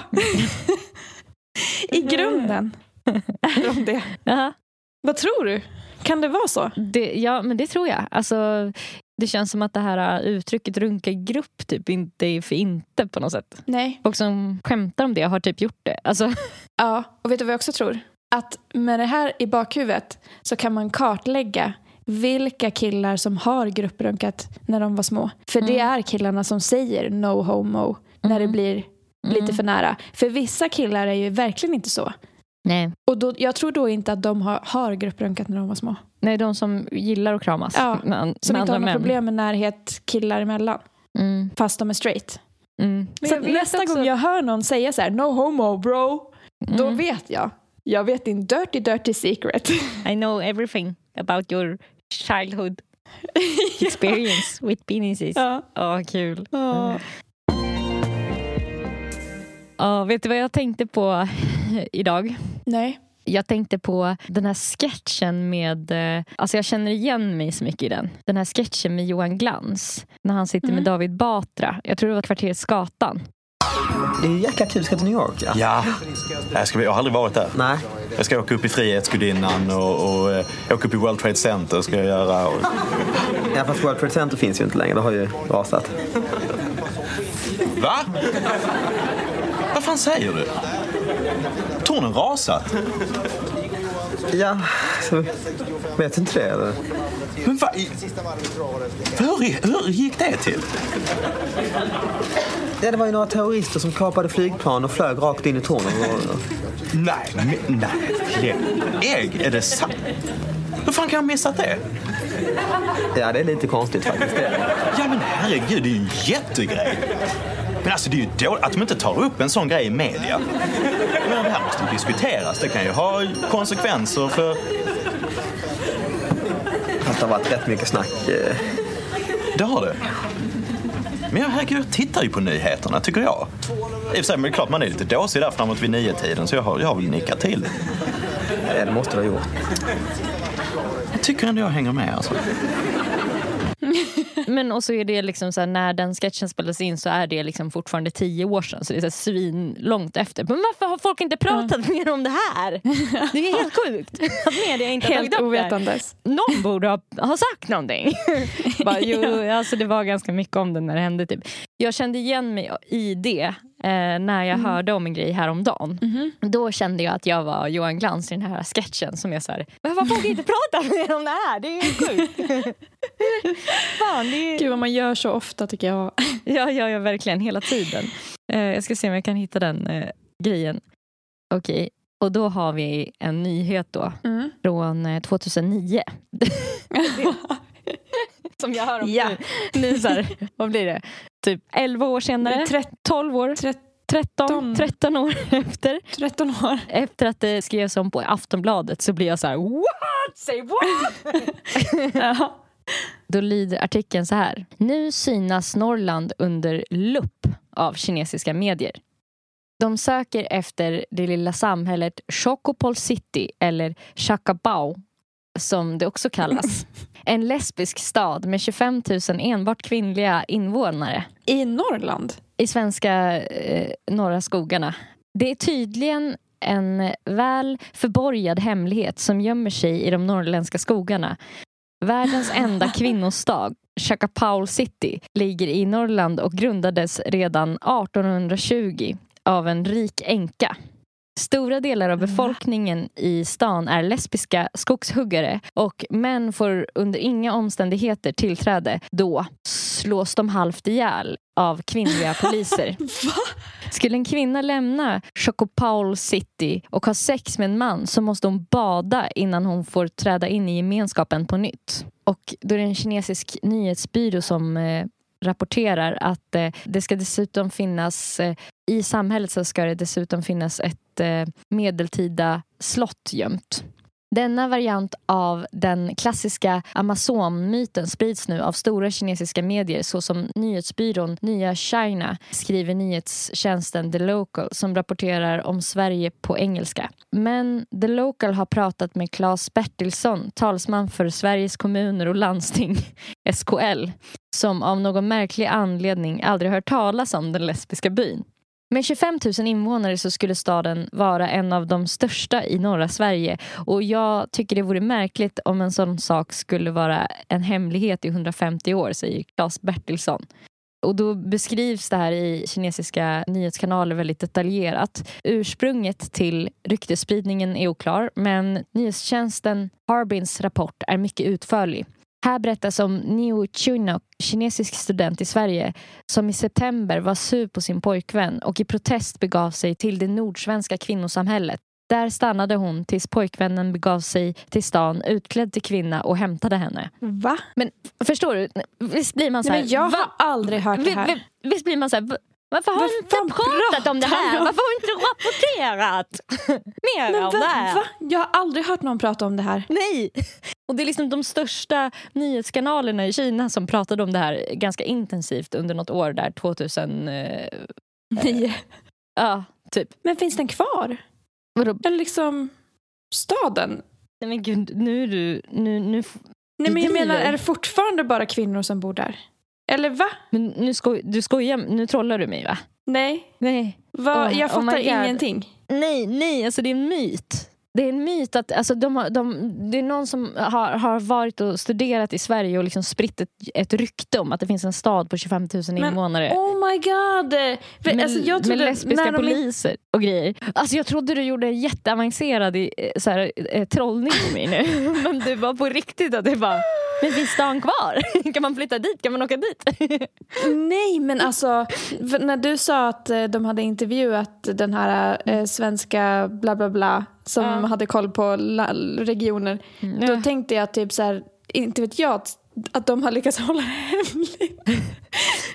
I grunden är de det. Jaha. Vad tror du? Kan det vara så? Det, ja, men det tror jag. Alltså, det känns som att det här uttrycket runka grupp typ inte är för inte på något sätt. Nej. Folk som skämtar om det har typ gjort det. Alltså, Ja, och vet du vad jag också tror? Att med det här i bakhuvudet så kan man kartlägga vilka killar som har grupprunkat när de var små. För det Mm. är killarna som säger no homo när det Mm. blir lite för nära. För vissa killar är ju verkligen inte så. Nej. Och då, jag tror då inte att de har, har grupprunkat när de var små. nej, de som gillar att kramas Ja, med, Som med inte andra har några problem med närhet killar emellan. Mm, Fast de är straight. mm. Så nästa också- gång jag hör någon säga så här, no homo bro, då Mm. vet jag. Jag vet din dirty dirty secret. I know everything about your childhood experience with penises. ja. Ja, kul. Ja. Ja, vet du vad jag tänkte på idag? Nej. Jag tänkte på den här sketchen med... eh, Alltså jag känner igen mig så mycket i den. Den här sketchen med Johan Glans. När han sitter med Mm. David Batra. Jag tror det var Kvarteret Skatan. Det är jäkla kul. Ska till New York, ja? Ja, jag, ska, jag har aldrig varit där. Nej. Jag ska åka upp i Frihetsgudinnan och, och eh, åka upp i World Trade Center ska jag göra. Och... Ja, fast World Trade Center finns ju inte längre. Det har ju rasat. Va? Vad fan säger du? Tornen rasat? Ja, vet inte det eller? Men va? i- Hur, hur gick det till? Ja, det var ju några terrorister som kapade flygplan och flög rakt in i tornen. Nej, men- nej. Ägg, är det sant? Hur fan kan jag ha missat det? Ja, det är lite konstigt faktiskt. Det. Ja men herregud, det är ju en jättegrej. Men alltså det är ju dåligt att de inte tar upp en sån grej i media. Menar, det här måste ju diskuteras. Det kan ju ha konsekvenser för... Fast det har varit rätt mycket snack. eh. Det har det. Men jag, herregud, jag tittar ju på nyheterna, tycker jag. I och för sig, men det är klart man är lite dåsig där framåt vid nio tiden så jag har, jag har väl nickat till. Ja, det måste du ha gjort. Jag tycker ändå jag hänger med alltså. Men och så är det liksom så här, när den sketchen spelades in så är det liksom fortfarande tio år sedan. Så det är så här svin långt efter. Men varför har folk inte pratat mer om det här? Det är helt sjukt att media inte har Helt tagit upp det ovetandes. Någon borde ha, ha sagt någonting. Bara, jo, alltså det var ganska mycket om det när det hände. Typ. Jag kände igen mig i det eh, när jag hörde om en grej häromdagen. Då kände jag att jag var Johan Glans i den här sketchen som är så här, varför har folk inte pratat mer om det här? Det är ju sjukt. Fan, det är, Gud vad man gör så ofta tycker jag. Ja, ja, ja, verkligen. Hela tiden. Eh, jag ska se om jag kan hitta den eh, grejen. Okej, och då har vi en nyhet då Mm. från eh, 2009. Som jag hör om Ja. nu. nu så här, vad blir det? Typ 11 år senare? Trett- 12 år? 13, 13 år efter. 13 år. Efter att det skrevs om på Aftonbladet så blir jag så här What? Say what? Ja. Då lyder artikeln så här. Nu synas Norrland under lupp av kinesiska medier. De söker efter det lilla samhället Chocopol City eller Chacabao som det också kallas. En lesbisk stad med 25 000 enbart kvinnliga invånare I Norrland? i svenska eh, norra skogarna. Det är tydligen en väl förborgad hemlighet som gömmer sig i de norrländska skogarna. Världens enda kvinnostad, Chacapaul City, ligger i Norrland och grundades redan 1820 av en rik änka. Stora delar av befolkningen i stan är lesbiska skogshuggare och män får under inga omständigheter tillträde. Då slås de halvt ihjäl av kvinnliga poliser. Skulle en kvinna lämna Chocopaul City och ha sex med en man så måste hon bada innan hon får träda in i gemenskapen på nytt. Och då är det en kinesisk nyhetsbyrå som eh, rapporterar att eh, det ska dessutom finnas eh, i samhället så ska det dessutom finnas ett eh, medeltida slott gömt. Denna variant av den klassiska Amazon-myten sprids nu av stora kinesiska medier såsom nyhetsbyrån Nya China skriver nyhetstjänsten The Local som rapporterar om Sverige på engelska. Men The Local har pratat med Claes Bertilsson, talsman för Sveriges kommuner och landsting, SKL, som av någon märklig anledning aldrig hört talas om den lesbiska byn. Med 25 000 invånare så skulle staden vara en av de största i norra Sverige och jag tycker det vore märkligt om en sån sak skulle vara en hemlighet i 150 år, säger Claes Bertilsson. Och då beskrivs det här i kinesiska nyhetskanaler väldigt detaljerat. Ursprunget till ryktesspridningen är oklar men nyhetstjänsten Harbins rapport är mycket utförlig. Här berättas om Niu Chunok, kinesisk student i Sverige som i september var sur på sin pojkvän och i protest begav sig till det nordsvenska kvinnosamhället. Där stannade hon tills pojkvännen begav sig till stan utklädd till kvinna och hämtade henne. Va? Men förstår du? Visst blir man så här... Nej, men jag va? har aldrig hört det här. vi- Visst blir man så här... va- Varför har du inte pratat om det här? om? Varför har du inte rapporterat mer Men om va, det här? va? Jag har aldrig hört någon prata om det här. Nej! Och det är liksom de största nyhetskanalerna i Kina som pratade om det här ganska intensivt under något år där 2000... Eh, Nej. ja, typ. Men finns den kvar? Vadå? Eller liksom staden? Nej men gud, nu är du... Nu, nu, Nej men jag menar, är det fortfarande bara kvinnor som bor där? Eller va? men nu skoj, du skojar, nu trollar du mig va? Nej. Nej. Va? Jag oh my fattar God. ingenting. Nej, nej, alltså det är en myt. Det är en myt att alltså, de har, de, det är någon som har, har varit och studerat i Sverige och liksom spritt ett, ett rykte om att det finns en stad på 25 000 Men, invånare. Oh my god! För, med, alltså, jag med trodde, lesbiska de poliser och grejer. Alltså jag trodde du gjorde en jätteavancerad så här, eh, trollning på mig nu. Men det var på riktigt att det bara, men finns stan kvar? Kan man flytta dit? Kan man åka dit? Nej men alltså, när du sa att eh, de hade intervjuat den här eh, svenska bla bla bla som Ja. hade koll på regioner. Då tänkte jag typ så här, inte vet jag, att, att de har lyckats hålla det hemligt.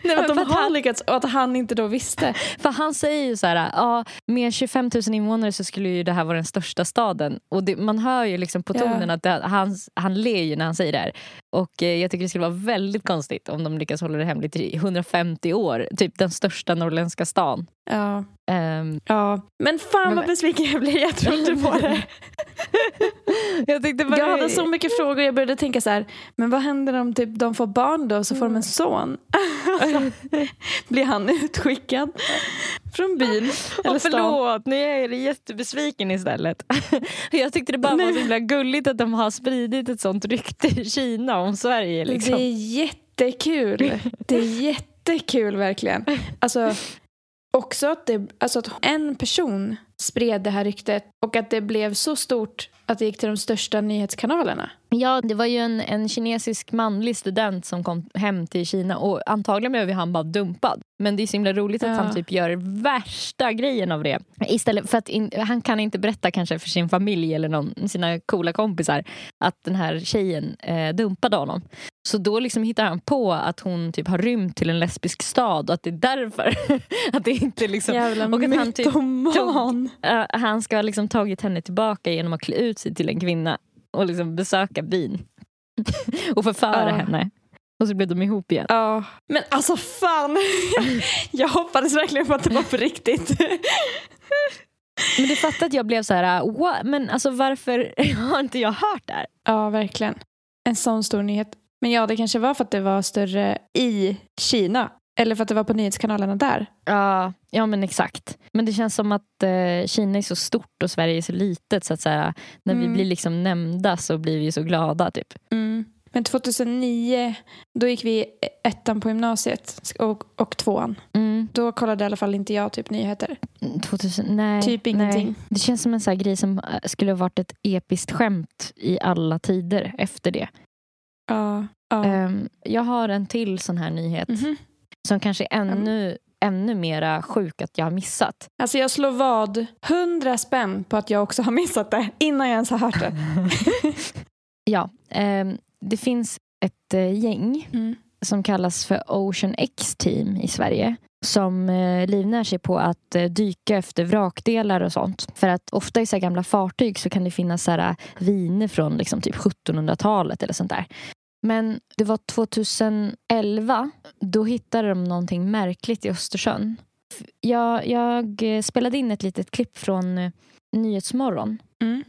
Nej, att de har han- lyckats och att han inte då visste. För han säger ju så här, ja, med 25 000 invånare så skulle ju det här vara den största staden. Och det, man hör ju liksom på Ja. tonen att det, han, han ler ju när han säger det här. Och eh, jag tycker det skulle vara väldigt konstigt om de lyckas hålla det hemligt i 150 år. Typ den största norrländska stan. Ja, Ehm, ja. Men fan Men- vad besviken jag blev, jag trodde på det. jag tyckte bara... Jag hade så mycket frågor jag började tänka så här, men vad händer om typ de får barn då så får de en son? Blir han utskickad från byn eller stan? förlåt, nu är jag jättebesviken istället. Jag tyckte det bara var så himla gulligt att de har spridit ett sånt rykte i Kina om Sverige. Liksom. Det är jättekul. Det är jättekul verkligen. Alltså, också att, det, alltså att en person spred det här ryktet och att det blev så stort att det gick till de största nyhetskanalerna. Ja, det var ju en, en kinesisk manlig student som kom hem till Kina och antagligen blev han bara dumpad. Men det är så himla roligt att Ja. han typ gör värsta grejen av det. Istället för att in, han kan inte berätta kanske för sin familj eller någon, sina coola kompisar att den här tjejen eh, dumpade honom. Så då liksom hittar han på att hon typ har rymt till en lesbisk stad och att det är därför. att det inte liksom, Jävla och att han typ Eh, han ska ha liksom tagit henne tillbaka genom att klä ut sig till en kvinna och liksom besöka byn. och förföra Ja. henne. Och så blev de ihop igen. Ja, men alltså fan. jag hoppades verkligen på att det var på riktigt. Men du fattar att jag blev så här, what? men alltså varför har inte jag hört det här? ja, verkligen. En sån stor nyhet. Men ja, det kanske var för att det var större i Kina. Eller för att det var på nyhetskanalerna där. Ja, ja men exakt. Men det känns som att eh, Kina är så stort och Sverige är så litet så att så här, när vi Mm. blir liksom nämnda så blir vi så glada typ. Men 2009, då gick vi ettan på gymnasiet och, och tvåan. Mm. Då kollade i alla fall inte jag typ nyheter. 2000, nej, Typ ingenting. Nej. Det känns som en sån här grej som eh, skulle ha varit ett episkt skämt i alla tider efter det. Ja. ja. Ehm, jag har en till sån här nyhet Mhm. Som kanske är ännu, ännu mera sjuk att jag har missat. Alltså jag slår vad 100 spänn på att jag också har missat det innan jag ens har hört det. Ja, ehm, det finns ett eh, gäng Mm. som kallas för Ocean X Team i Sverige som eh, livnär sig på att eh, dyka efter vrakdelar och sånt. För att ofta i så gamla fartyg så kan det finnas så eh, viner från liksom typ 1700-talet eller sånt där. Men det var 2011, då hittade de någonting märkligt i Östersjön. Jag, jag eh, spelade in ett litet klipp från eh, Nyhetsmorgon. Mm.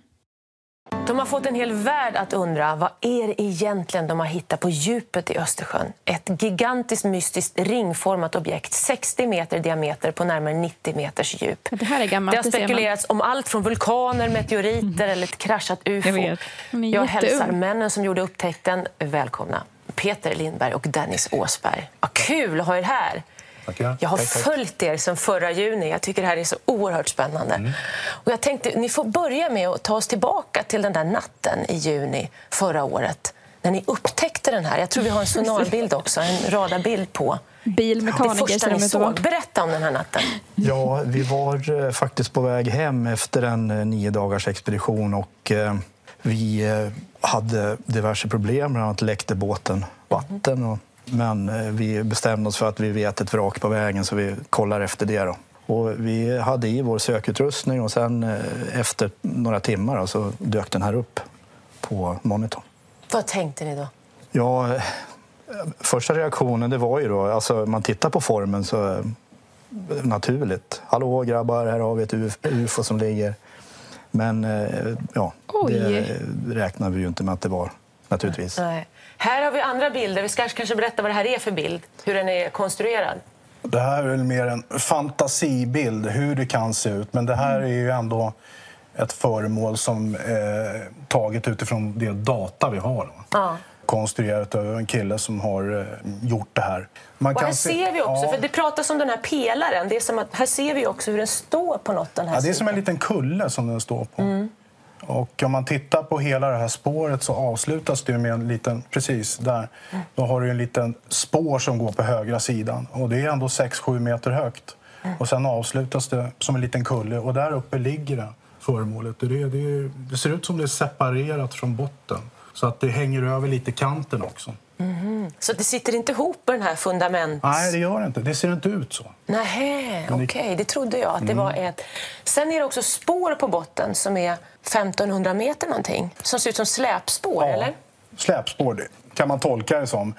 De har fått en hel värld att undra vad är det egentligen de har hittat på djupet i Östersjön. Ett gigantiskt mystiskt ringformat objekt, 60 meter i diameter på närmare 90 meters djup. Det här är Det gammalt, har det man. spekulerats om allt från vulkaner, meteoriter eller ett kraschat ufo. Jag Jag hälsar männen som gjorde upptäckten välkomna. Peter Lindberg och Dennis Åsberg. Vad kul att ha er här! Tackar. Jag har Tack, tack. följt er sedan förra juni. Jag tycker det här är så oerhört spännande. Mm. Och jag tänkte, ni får börja med att ta oss tillbaka till den där natten i juni förra året. När ni upptäckte den här. Jag tror vi har en sonarbild också, en radarbild på. Det Bilmekaniker första ser de ni såg. Berätta om den här natten. Ja, vi var eh, faktiskt på väg hem efter en eh, nio dagars expedition och eh, vi hade diverse problem. Bland annat läckte båten vatten. Och, men eh, vi bestämde oss för att vi vet ett vrak på vägen så vi kollar efter det. Då. Och vi hade i vår sökutrustning och sen eh, efter några timmar då, så dök den här upp på monitorn. Vad tänkte ni då? Ja, eh, första reaktionen det var ju då, alltså man tittar på formen så naturligt. Hallå grabbar, här har vi ett UF- UFO som ligger. Men ja, Oj. det räknar vi ju inte med att det var naturligtvis. Nej. Här har vi andra bilder. Vi ska kanske berätta vad det här är för bild. Hur den är konstruerad. Det här är väl mer en fantasibild hur det kan se ut. Men det här är ju ändå ett föremål som är taget utifrån det data vi har. Ja. Konstruerat av en kille som har eh, gjort det här. Man Och här ser vi också, ja, för det pratas om den här pelaren. Det är som att, här ser vi också hur den står på något. Den här ja, det är som en liten kulle som den står på. Mm. Och om man tittar på hela det här spåret så avslutas det med en liten, precis där, då har du en liten spår som går på högra sidan. Och det är ändå 6-7 meter högt. Och sen avslutas det som en liten kulle och där uppe ligger det föremålet. Det, det, det ser ut som det är separerat från botten. Så att det hänger över lite kanten också. Så det sitter inte ihop den här fundament... Nej, det gör det inte. Det ser inte ut så. Nej, okej. det- Det trodde jag. att det Mm. var ett... Sen är det också spår på botten som är 1500 meter någonting. Som ser ut som släpspår, eller? Släpspår kan man tolka det som.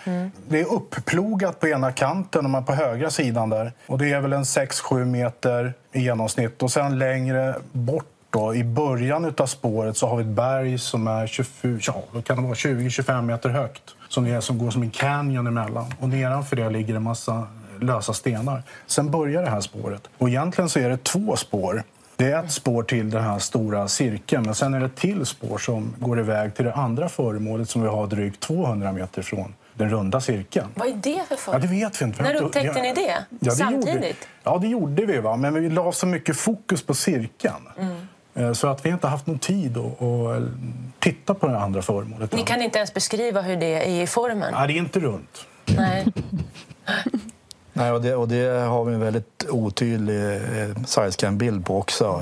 Det är upplogat på ena kanten och man på högra sidan där. Och det är väl en 6-7 meter i genomsnitt. Och sen längre bort då, i början av spåret så har vi ett berg som är 24, ja, 20-25 meter högt. Som, är, som går som en canyon emellan. Och nedanför det ligger en massa lösa stenar. Sen börjar det här spåret. Och egentligen så är det två spår. Det är ett spår till den här stora cirkeln men sen är det ett till spår som går iväg till det andra föremålet som vi har drygt 200 meter från den runda cirkeln. Vad är det för för? Ja, det vet vi inte. När upptäckte ni det? det Samtidigt? Gjorde, ja, det gjorde vi. Va? Men vi la så mycket fokus på cirkeln. Eh, Så att vi inte haft någon tid att, att titta på det andra föremålet. Ni kan inte ens beskriva hur det är i formen? Nej, det är inte runt. Nej. Nej, och, det, och det har vi en väldigt otydlig eh, sidescan-bild på också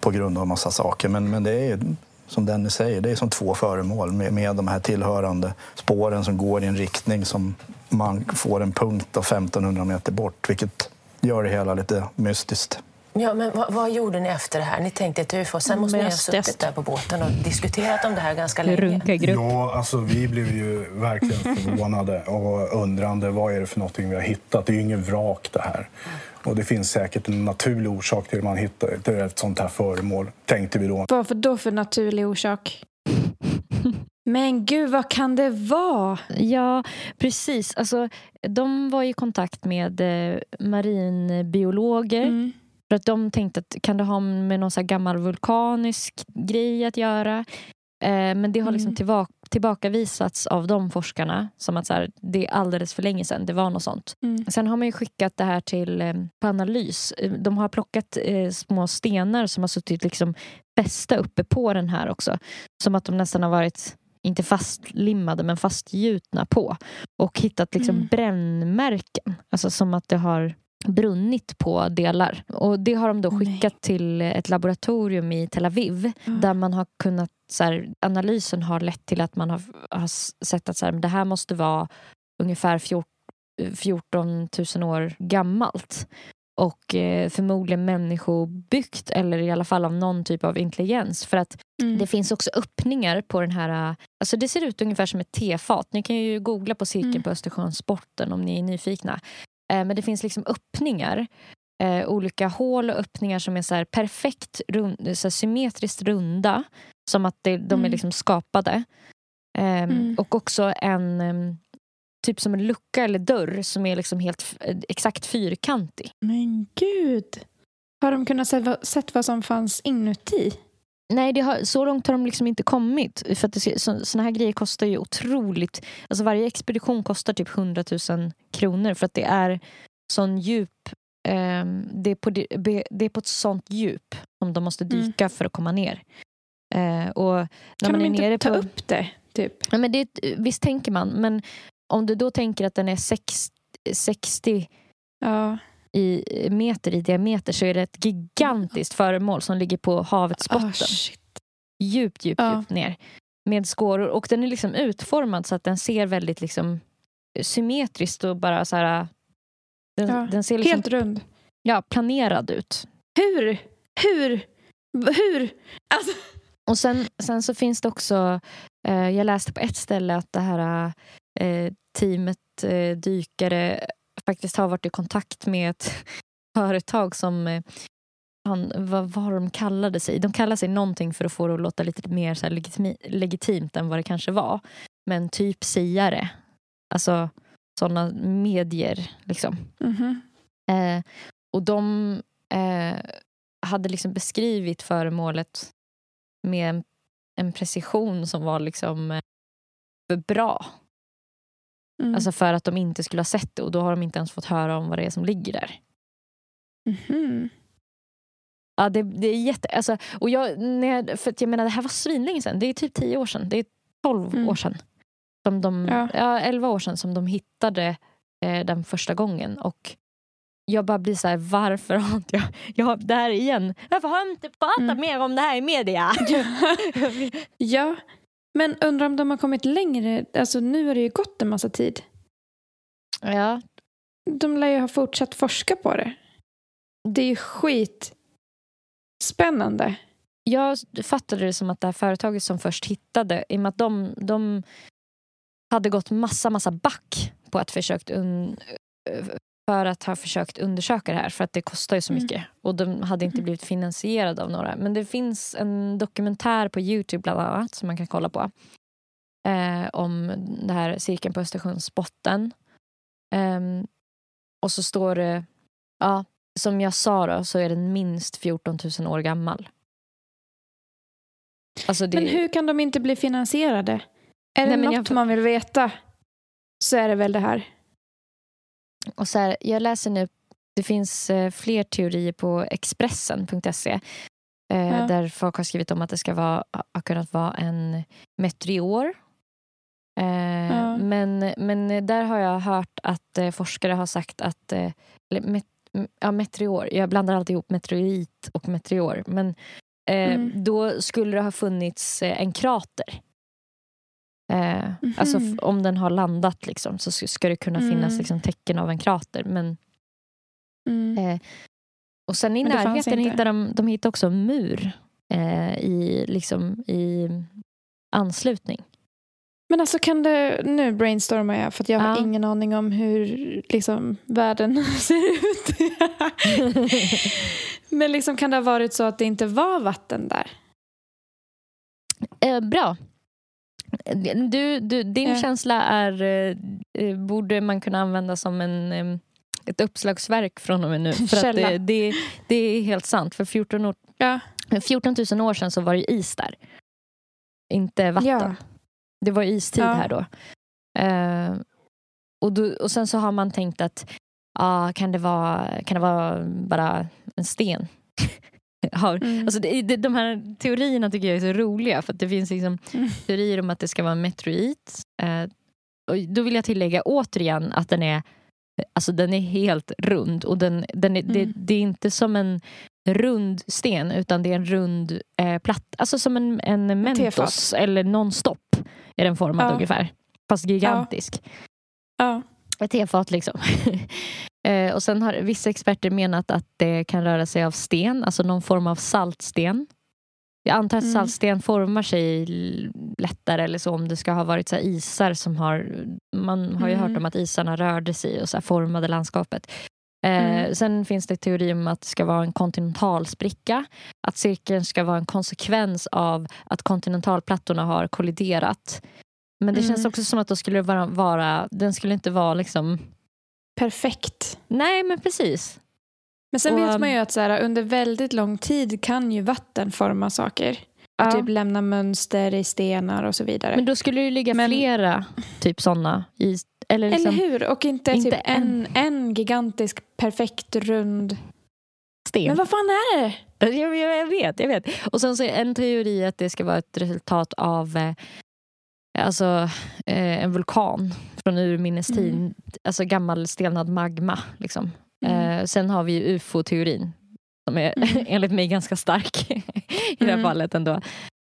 på grund av massa saker. Men, men det är ju, som Dennis säger, det är som två föremål med, med de här tillhörande spåren som går i en riktning som man får en punkt av 1500 meter bort, vilket gör det hela lite mystiskt. Ja, men vad, vad gjorde ni efter det här? Ni tänkte ett ufo. Sen måste ni ha Mest suttit test. där på båten och diskuterat om det här ganska länge. Ja, alltså vi blev ju verkligen förvånade och undrande. Vad är det för någonting vi har hittat? Det är ju ingen vrak det här. Och det finns säkert en naturlig orsak till att man hittar till ett sånt här föremål, tänkte vi då. Vad för då för naturlig orsak? Men gud, vad kan det vara? Ja, precis. Alltså, de var i kontakt med eh, marinbiologer. Mm. För att de tänkte att kan det ha med någon så gammal vulkanisk grej att göra? Eh, men det har liksom Mm. tillbaka, tillbakavisats av de forskarna som att så här, det är alldeles för länge sedan det var något sånt. Mm. Sen har man ju skickat det här till eh, på analys. Eh, De har plockat eh, små stenar som har suttit liksom fästa uppe på den här också. Som att de nästan har varit, inte fastlimmade, men fastgjutna på. Och hittat liksom Mm. brännmärken. Alltså som att det har brunnit på delar. Och Det har de då Nej. skickat till ett laboratorium i Tel Aviv. Där man har kunnat, så här, analysen har lett till att man har, har sett att så här, det här måste vara ungefär 14 14 000 år gammalt. Och eh, förmodligen människobyggt eller i alla fall av någon typ av intelligens. För att Mm. det finns också öppningar på den här... äh, Alltså det ser ut ungefär som ett tefat. Ni kan ju googla på cirkeln Mm. på Östersjösporten om ni är nyfikna. Eh, men det finns liksom öppningar. Eh, olika hål och öppningar som är så perfekt rund, så symmetriskt runda. Som att det, de är Mm. liksom skapade. Ehm, Mm. Och också en em, typ som en lucka eller dörr som är liksom helt eh, exakt fyrkantig. Men gud. Har de kunnat se sett vad som fanns inuti? Nej, det har, så långt har de liksom inte kommit. För att såna här grejer kostar ju otroligt... Alltså varje expedition kostar typ 100 000 kronor för att det är sån djup... ehm, det, är på, det, är på ett sånt djup som de måste Mm. dyka för att komma ner. Eh, och Kan man de inte ta på, upp det? Typ? Ja, men det, visst tänker man, men om du då tänker att den är sex, 60 Ja. I, meter i diameter så är det ett gigantiskt föremål som ligger på havets botten. Ah, shit. djupt, djupt, Ja. djupt ner. Med skåror. Och den är liksom utformad så att den ser väldigt liksom symmetriskt och bara så här... Den, Ja, den ser liksom Helt rund. ja, planerad ut. Hur? Hur? Hur? Alltså, Och sen, sen så finns det också... Eh, jag läste på ett ställe att det här eh, teamet eh, dykare faktiskt har varit i kontakt med ett företag som... Eh, han, vad var de kallade sig? De kallade sig någonting för att få det att låta lite mer så legitimi, legitimt än vad det kanske var. Men typ siare. Alltså sådana medier. Liksom. mhm. Eh, och de eh, hade liksom beskrivit föremålet med en, en precision som var liksom eh, för bra. Mm. Alltså för att de inte skulle ha sett det och då har de inte ens fått höra om vad det är som ligger där. Mhm. Ja, det, det är jätte... Alltså, och jag, när jag, för jag menar, det här var svinlänge sedan. Det är typ tio år sedan. Det är tolv Mm. år sedan. Som de, Ja. ja. elva år sedan som de hittade eh, den första gången. Och jag bara blir så här, varför har inte jag... jag har, det här igen. Varför har jag inte pratat Mm. mer om det här i media? Ja, men undrar om de har kommit längre. Alltså nu har det ju gått en massa tid. ja, De lär ju ha fortsatt forska på det. Det är ju skit spännande. jag fattade det som att det här företaget som först hittade, i och med att de, de hade gått massa, massa back på att försökt un, för att ha försökt undersöka det här för att det kostar ju så Mm. mycket och de hade inte blivit finansierade av några. Men det finns en dokumentär på Youtube bland annat som man kan kolla på eh, om det här cirkeln på Östersjöns botten. Ehm, och så står det, ja, som jag sa då, så är den minst 14 000 år gammal. Alltså det, Men hur kan de inte bli finansierade? Är det Nej, men något jag- man vill veta så är det väl det här. Och så här, jag läser nu, det finns eh, fler teorier på Expressen.se eh, Ja. där folk har skrivit om att det ska vara, ha kunnat vara en meteor. Eh, Ja. men, men där har jag hört att forskare har sagt att eller ja, meteor, jag blandar alltid ihop meteorit och meteor. Men eh, Mm. då skulle det ha funnits en krater. Eh, Alltså Mhm. f- om den har landat liksom, så sk- ska det kunna finnas Mm. liksom, tecken av en krater. Men Mm. Eh, Och sen i Men närheten hittar de, de hittar också en mur eh, i, liksom, i anslutning. Men alltså kan det, nu brainstormar jag för jag har Ja. ingen aning om hur liksom, världen ser ut. Men liksom, kan det ha varit så att det inte var vatten där? Eh, bra. Du, du, din Ja. känsla är, eh, eh, borde man kunna använda som en, eh, ett uppslagsverk från och med nu. För att det, det, det är helt sant. För 14, år, Ja. 14 000 år sedan så var det is där. Inte vatten. Ja. Det var istid här då. Eh, och, då. och sen så har man tänkt att ah, kan, det vara, kan det vara bara en sten? har, Mm. alltså det, det, de här teorierna tycker jag är så roliga för att det finns liksom Mm. teorier om att det ska vara en meteorit. Eh, och då vill jag tillägga återigen att den är Alltså den är helt rund och den, den är, det, Mm. det är inte som en rund sten utan det är en rund eh, platt, alltså som en, en Mentos eller nonstop är den formad Ja. ungefär. Fast gigantisk. Ja. Ett tefat liksom. eh, och sen har vissa experter menat att det kan röra sig av sten, alltså någon form av saltsten. Jag antar att Mm. saltsten formar sig lättare eller så om det ska ha varit så isar som har... Man har ju Mm. hört om att isarna rörde sig och så formade landskapet. Eh, Mm. Sen finns det teori om att det ska vara en kontinentalspricka. Att cirkeln ska vara en konsekvens av att kontinentalplattorna har kolliderat. Men det Mm. känns också som att då skulle det vara, vara den skulle inte vara liksom... Perfekt. Nej, men precis. Men sen Och, vet um, man ju att så här, under väldigt lång tid kan ju vatten forma saker. Ja. Typ lämna mönster i stenar och så vidare. Men då skulle det ju ligga Men- flera typ sådana i... Eller liksom Eller hur? Och inte, Inte typ en, en gigantisk perfekt rund... sten. Men vad fan är det? Jag, jag, jag vet, jag vet. Och sen så är en teori att det ska vara ett resultat av eh, alltså, eh, en vulkan från urminnes tid. Mm. Alltså gammal stelnad magma. Liksom. Mm. Eh, sen har vi ufo-teorin som är Mm. enligt mig ganska stark i det här Mm. fallet ändå.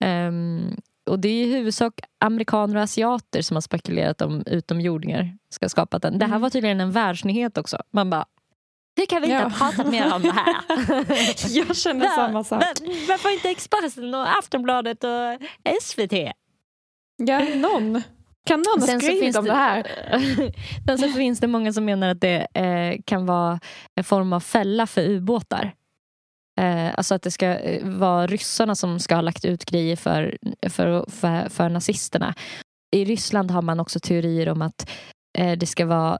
Ehm, och det är i huvudsak amerikaner och asiater som har spekulerat om utomjordingar ska ha skapat den. Det här Mm. var tydligen en världsnyhet också. Man bara, hur kan vi inte Ja. ha pratat mer om det här? Jag känner samma sak. va- Varför inte Expressen och Aftonbladet och SVT? Ja, någon. Kan någon ha Sen skrivit om det här? Sen så finns det många som menar att det eh, kan vara en form av fälla för ubåtar. Eh, alltså att det ska eh, vara ryssarna som ska ha lagt ut grejer för, för, för, för nazisterna. I Ryssland har man också teorier om att eh, det ska vara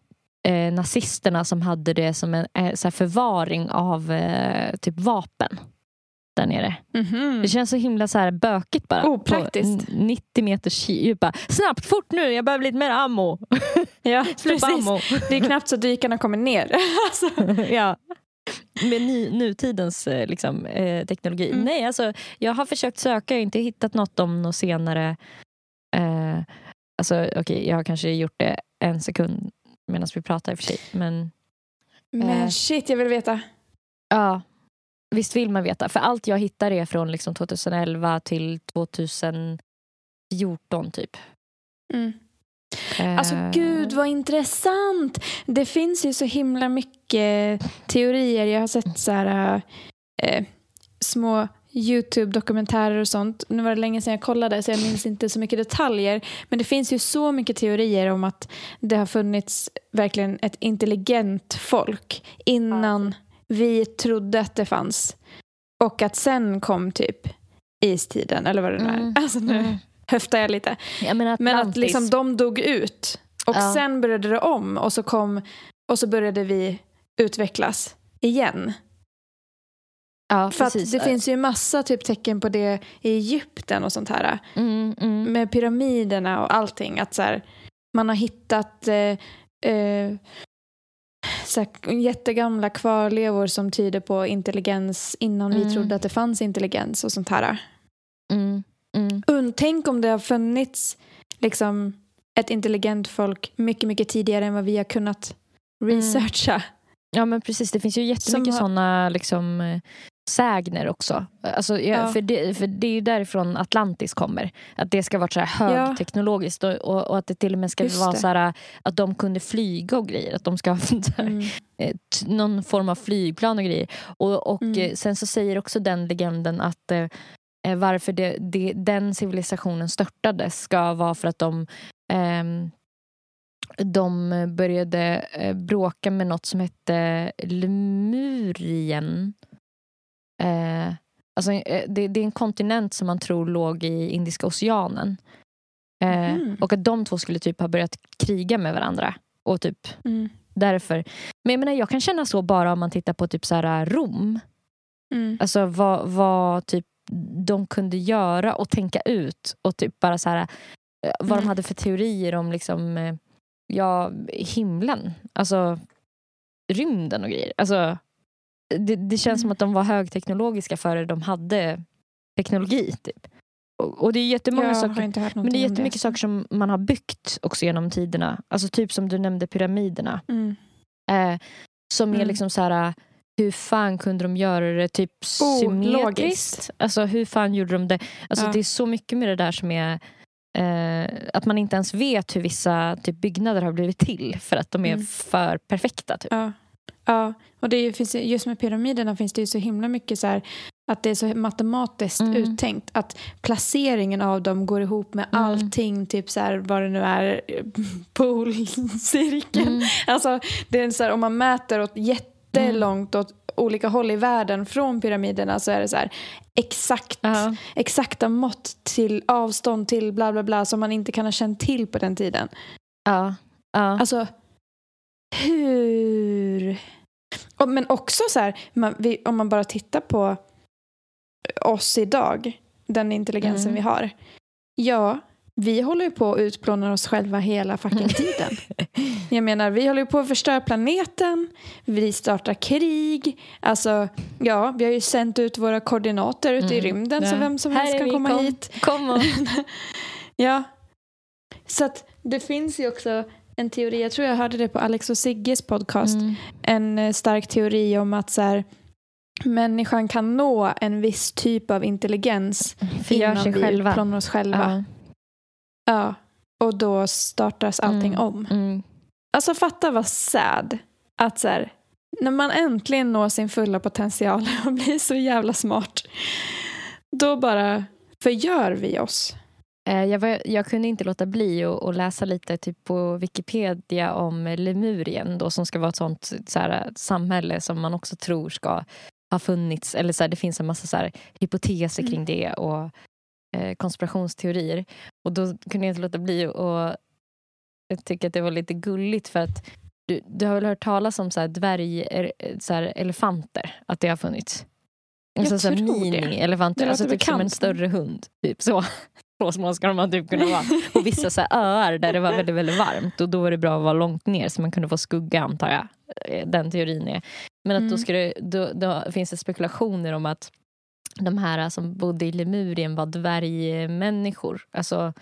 eh, nazisterna som hade det som en eh, förvaring av typ vapen där nere. Mhm. Det känns så himla så här bökigt bara. Opraktiskt. N- 90 meters djup. Snabbt, fort nu, jag behöver lite mer ammo. Ja, precis. ammo. Det är knappt så dykarna kommer ner. alltså. ja. Med ny, nutidens eh, liksom, eh, teknologi. Mm. Nej, alltså, jag har försökt söka, jag har inte hittat något om något senare. Eh, alltså, okej, jag har kanske gjort det en sekund medan vi pratar i och för sig. Men Men Eh. shit, jag vill veta. ja, visst vill man veta. För allt jag hittar är från liksom, 2011 till 2014 typ. Mm. Alltså Eh, gud vad intressant. Det finns ju så himla mycket teorier. Jag har sett så här eh, små YouTube-dokumentärer och sånt. Nu var det länge sedan jag kollade så jag minns inte så mycket detaljer. Men det finns ju så mycket teorier om att det har funnits verkligen ett intelligent folk innan vi trodde att det fanns. Och att sen kom typ istiden eller vad det nu är. Mm. Alltså nu Mm. höftar jag lite. Jag menar Men att liksom de dog ut och Ja. sen började det om och så, kom, och så började vi utvecklas igen. ja, För att precis. det finns ju massa typ tecken på det i Egypten och sånt här. Mm, mm. Med pyramiderna och allting. Att så här, man har hittat eh, eh, så här, jättegamla kvarlevor som tyder på intelligens innan vi Mm. trodde att det fanns intelligens och sånt här. Mm, mm. Tänk om det har funnits liksom, ett intelligent folk mycket, mycket tidigare än vad vi har kunnat researcha. Ja men precis, det finns ju jättemycket har- sådana liksom, eh, sägner också. Alltså, ja, Ja. för, det, för det är ju därifrån Atlantis kommer. Att det ska vara så här Ja. högteknologiskt och, och, och att det till och med ska Just vara det. så här, att de kunde flyga och grejer. Att de ska ha Mm. eh, någon form av flygplan och grejer. Och, och Mm. eh, sen så säger också den legenden att eh, eh, varför det, det, den civilisationen störtades ska vara för att de ehm, de började eh, bråka med något som hette Lemurien. Eh, alltså, eh, det, det är en kontinent som man tror låg i Indiska oceanen. Eh, Mhm. Och att de två skulle typ ha börjat kriga med varandra. Och typ Mm. därför. Men jag menar, jag kan känna så bara om man tittar på typ så här Rom. Mm. Alltså vad, vad typ de kunde göra och tänka ut. Och typ bara så här, eh, vad Mm. de hade för teorier om liksom, eh, ja, himlen. Alltså rymden och grejer. Alltså, det, det känns som Mm. att de var högteknologiska före de hade teknologi. Typ. Och, och det är jättemånga saker men det är jättemycket saker som man har byggt också genom tiderna. Alltså typ som du nämnde pyramiderna. Mm. Eh, som är Mm. liksom så här, hur fan kunde de göra det typ Oh, symmetriskt? logiskt. Alltså hur fan gjorde de det? Alltså Ja. det är så mycket med det där som är eh, att man inte ens vet hur vissa typ, byggnader har blivit till för att de är Mm. för perfekta. Typ. Ja, ja. och det finns, ju- just med pyramiderna finns det ju så himla mycket så här att det är så matematiskt Mm. uttänkt att placeringen av dem går ihop med Mm. allting, typ så här vad det nu är, polcirkeln. Mm. Alltså, det är så här, om man mäter åt jättelångt åt olika håll i världen från pyramiderna så är det så här exakt, Ja. exakta mått till avstånd till bla bla bla som man inte kan ha känt till på den tiden. Ja. Ja. Alltså, hur... Men också så här, man, vi, om man bara tittar på oss idag, den intelligensen Mm. vi har. Ja, vi håller ju på att utplåna oss själva hela fucking tiden. Jag menar, vi håller ju på att förstöra planeten, vi startar krig. Alltså, ja, vi har ju sänt ut våra koordinater ut i Mm. rymden så Ja. vem som Här helst är kan komma kom. hit. Kom och... Ja. Så att det finns ju också en teori, jag tror jag hörde det på Alex och Sigges podcast, Mm. en eh, stark teori om att så här, människan kan nå en viss typ av intelligens Förgör innan sig vi själva. utplånar oss själva. Ja. Ja. Och då startas allting Mm. om. Mm. Alltså fatta vad sad att så här, när man äntligen når sin fulla potential och blir så jävla smart, då bara förgör vi oss. Eh, Jag, var, jag kunde inte låta bli att läsa lite typ på Wikipedia om Lemurien då, som ska vara ett sånt så här, samhälle som man också tror ska ha funnits. Eller så här, Det finns en massa så här, hypoteser kring Mm. det och eh, konspirationsteorier. Och då kunde jag inte låta bli att jag tycker att det var lite gulligt för att du, du har väl hört talas om så här dvärg, er- så här elefanter? Att det har funnits? Jag Alltså så här tror det. mini-elefanter, Det alltså typ som en större hund. Typ så. Så små ska de typ kunna vara. På vissa så öar där det var väldigt, väldigt varmt. Och då var det bra att vara långt ner så man kunde få skugga antar jag. Eh, Den teorin är. Men att då, Mm. ska det, då, då finns det spekulationer om att de här som bodde i Lemurien var dvärgmänniskor. Alltså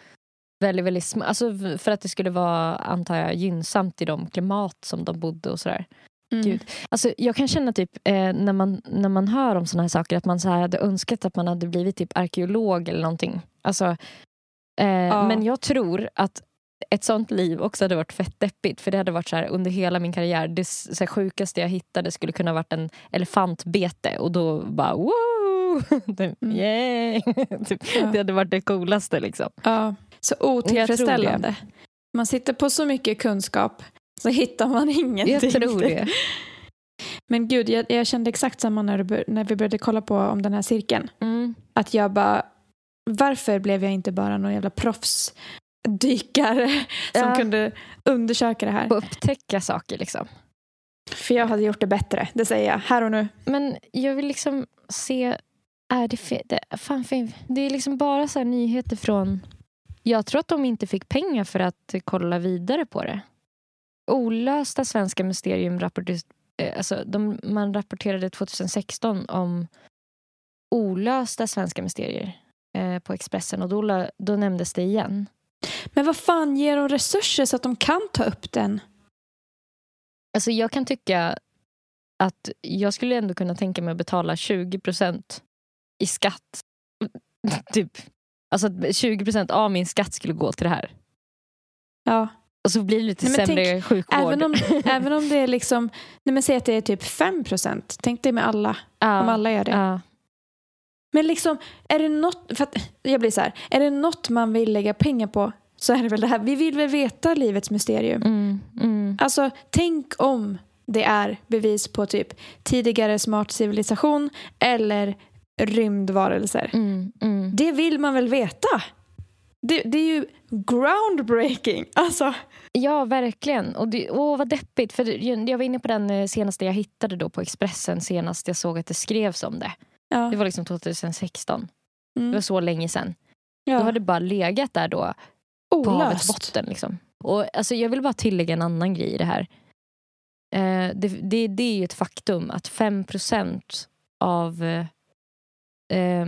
väldigt, väldigt små. Alltså för att det skulle vara, antar jag, gynnsamt i de klimat som de bodde och sådär. Mm. Gud. Alltså, jag kan känna typ eh, när, man, när man hör om såna här saker att man så här hade önskat att man hade blivit typ arkeolog eller någonting. Alltså, eh, Men jag tror att ett sånt liv också hade varit fett deppigt. För det hade varit så här under hela min karriär. Det så här, sjukaste jag hittade skulle kunna varit en elefantbete och då bara wow! typ, Mm. typ, Ja. Det hade varit det coolaste liksom. Ja, så otillfredsställande. Man sitter på så mycket kunskap så hittar man ingenting. Jag tror det. Men gud, jag, jag kände exakt samma när, du, när vi började kolla på om den här cirkeln. Mm. Att jag bara, varför blev jag inte bara någon jävla proffsdykare som Ja. kunde undersöka det här? Få upptäcka saker liksom. För jag hade gjort det bättre, det säger jag här och nu. Men jag vill liksom se... Är det, fe- det, fan, det är liksom bara så här nyheter från... Jag tror att de inte fick pengar för att kolla vidare på det. Olösta svenska mysterium rapporterades... eh, Alltså, de, man rapporterade 2016 om olösta svenska mysterier eh, på Expressen och då, då nämndes det igen. Men vad fan ger de resurser så att de kan ta upp den? Alltså jag kan tycka att jag skulle ändå kunna tänka mig att betala 20% i skatt. typ. Alltså att 20% av min skatt skulle gå till det här. Ja. Och så blir det lite Nej, sämre tänk, sjukvård. Även om, även om det är liksom, nej men säg att det är typ 5 procent. Tänk dig med alla, ja, om alla gör det. ja. Men liksom, är det något, för att jag blir så här, är det något man vill lägga pengar på så är det väl det här. Vi vill väl veta livets mysterium. Mm, mm. Alltså, tänk om det är bevis på typ tidigare smart civilisation eller rymdvarelser. Mm, mm. Det vill man väl veta? Det, det är ju groundbreaking. Alltså, Ja, verkligen. Och det, åh, vad deppigt. För jag var inne på den eh, senaste jag hittade då på Expressen senast jag såg att det skrevs om det. ja. Det var liksom 2016. Det var Mm. så länge sedan. ja. Då har det bara legat där då på havets Olöst. botten. Liksom. Och, alltså, jag vill bara tillägga en annan grej i det här. Eh, det, det, det är ju ett faktum att 5% av eh,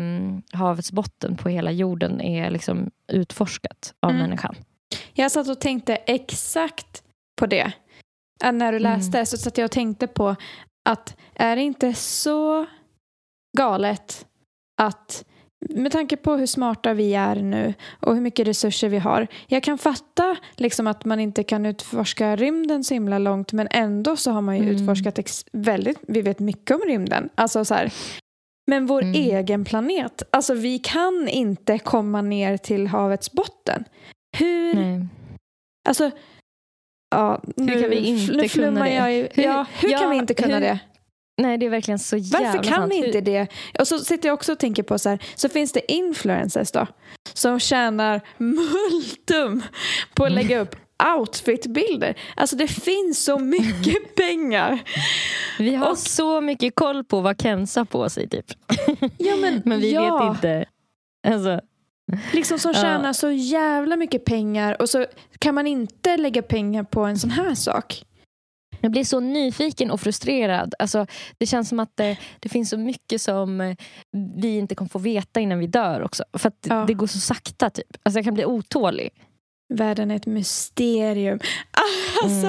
havets botten på hela jorden är liksom utforskat av Mm. människan. Jag satt och tänkte exakt på det. Äh, När du Mm. läste så satt jag och tänkte på att är det inte så galet att med tanke på hur smarta vi är nu och hur mycket resurser vi har. Jag kan fatta liksom att man inte kan utforska rymden så himla långt men ändå så har man ju Mm. utforskat väldigt, vi vet mycket om rymden. Alltså så här, men vår Mm. egen planet, alltså vi kan inte komma ner till havets botten. Hur Nej. Alltså, ja, nu, kan vi inte kunna flummar det? ju. Hur- ja, hur ja, kan vi inte kunna hur- det? Nej, det är verkligen så jävla Varför kan sant. vi Hur- inte det? Och så sitter jag också och tänker på så här, så finns det influencers då som tjänar multum på att lägga upp outfitbilder. Alltså det finns så mycket pengar. Vi har Och- så mycket koll på vad Kenza har på sig typ. Ja, men, Men vi ja, vet inte. Alltså, Liksom som Ja. tjänar så jävla mycket pengar och så kan man inte lägga pengar på en sån här sak. jag blir så nyfiken och frustrerad. Alltså, det känns som att det, det finns så mycket som eh, vi inte kommer få veta innan vi dör också. För att Ja. det går så sakta typ. Alltså, jag kan bli otålig. Världen är ett mysterium. Alltså,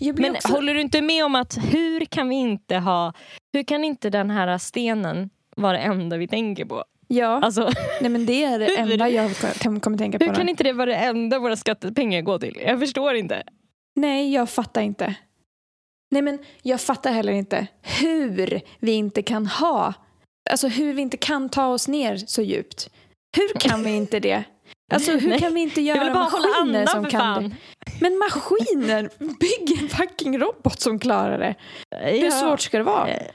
Mm. Men också... håller du inte med om att hur kan vi inte ha... Hur kan inte den här stenen vara det enda vi tänker på? Ja, Alltså, nej, men det är det hur- enda jag kommer tänka på. hur då. kan inte det vara det enda våra skattepengar går till? Jag förstår inte. Nej, jag fattar inte. Nej, men jag fattar heller inte hur vi inte kan ha, alltså hur vi inte kan ta oss ner så djupt. Hur kan vi inte det? Alltså hur Nej, kan vi inte göra maskiner som kan fan. det? Men maskiner, bygg en fucking robot som klarar det. Hur Ja. svårt ska det vara? Nej.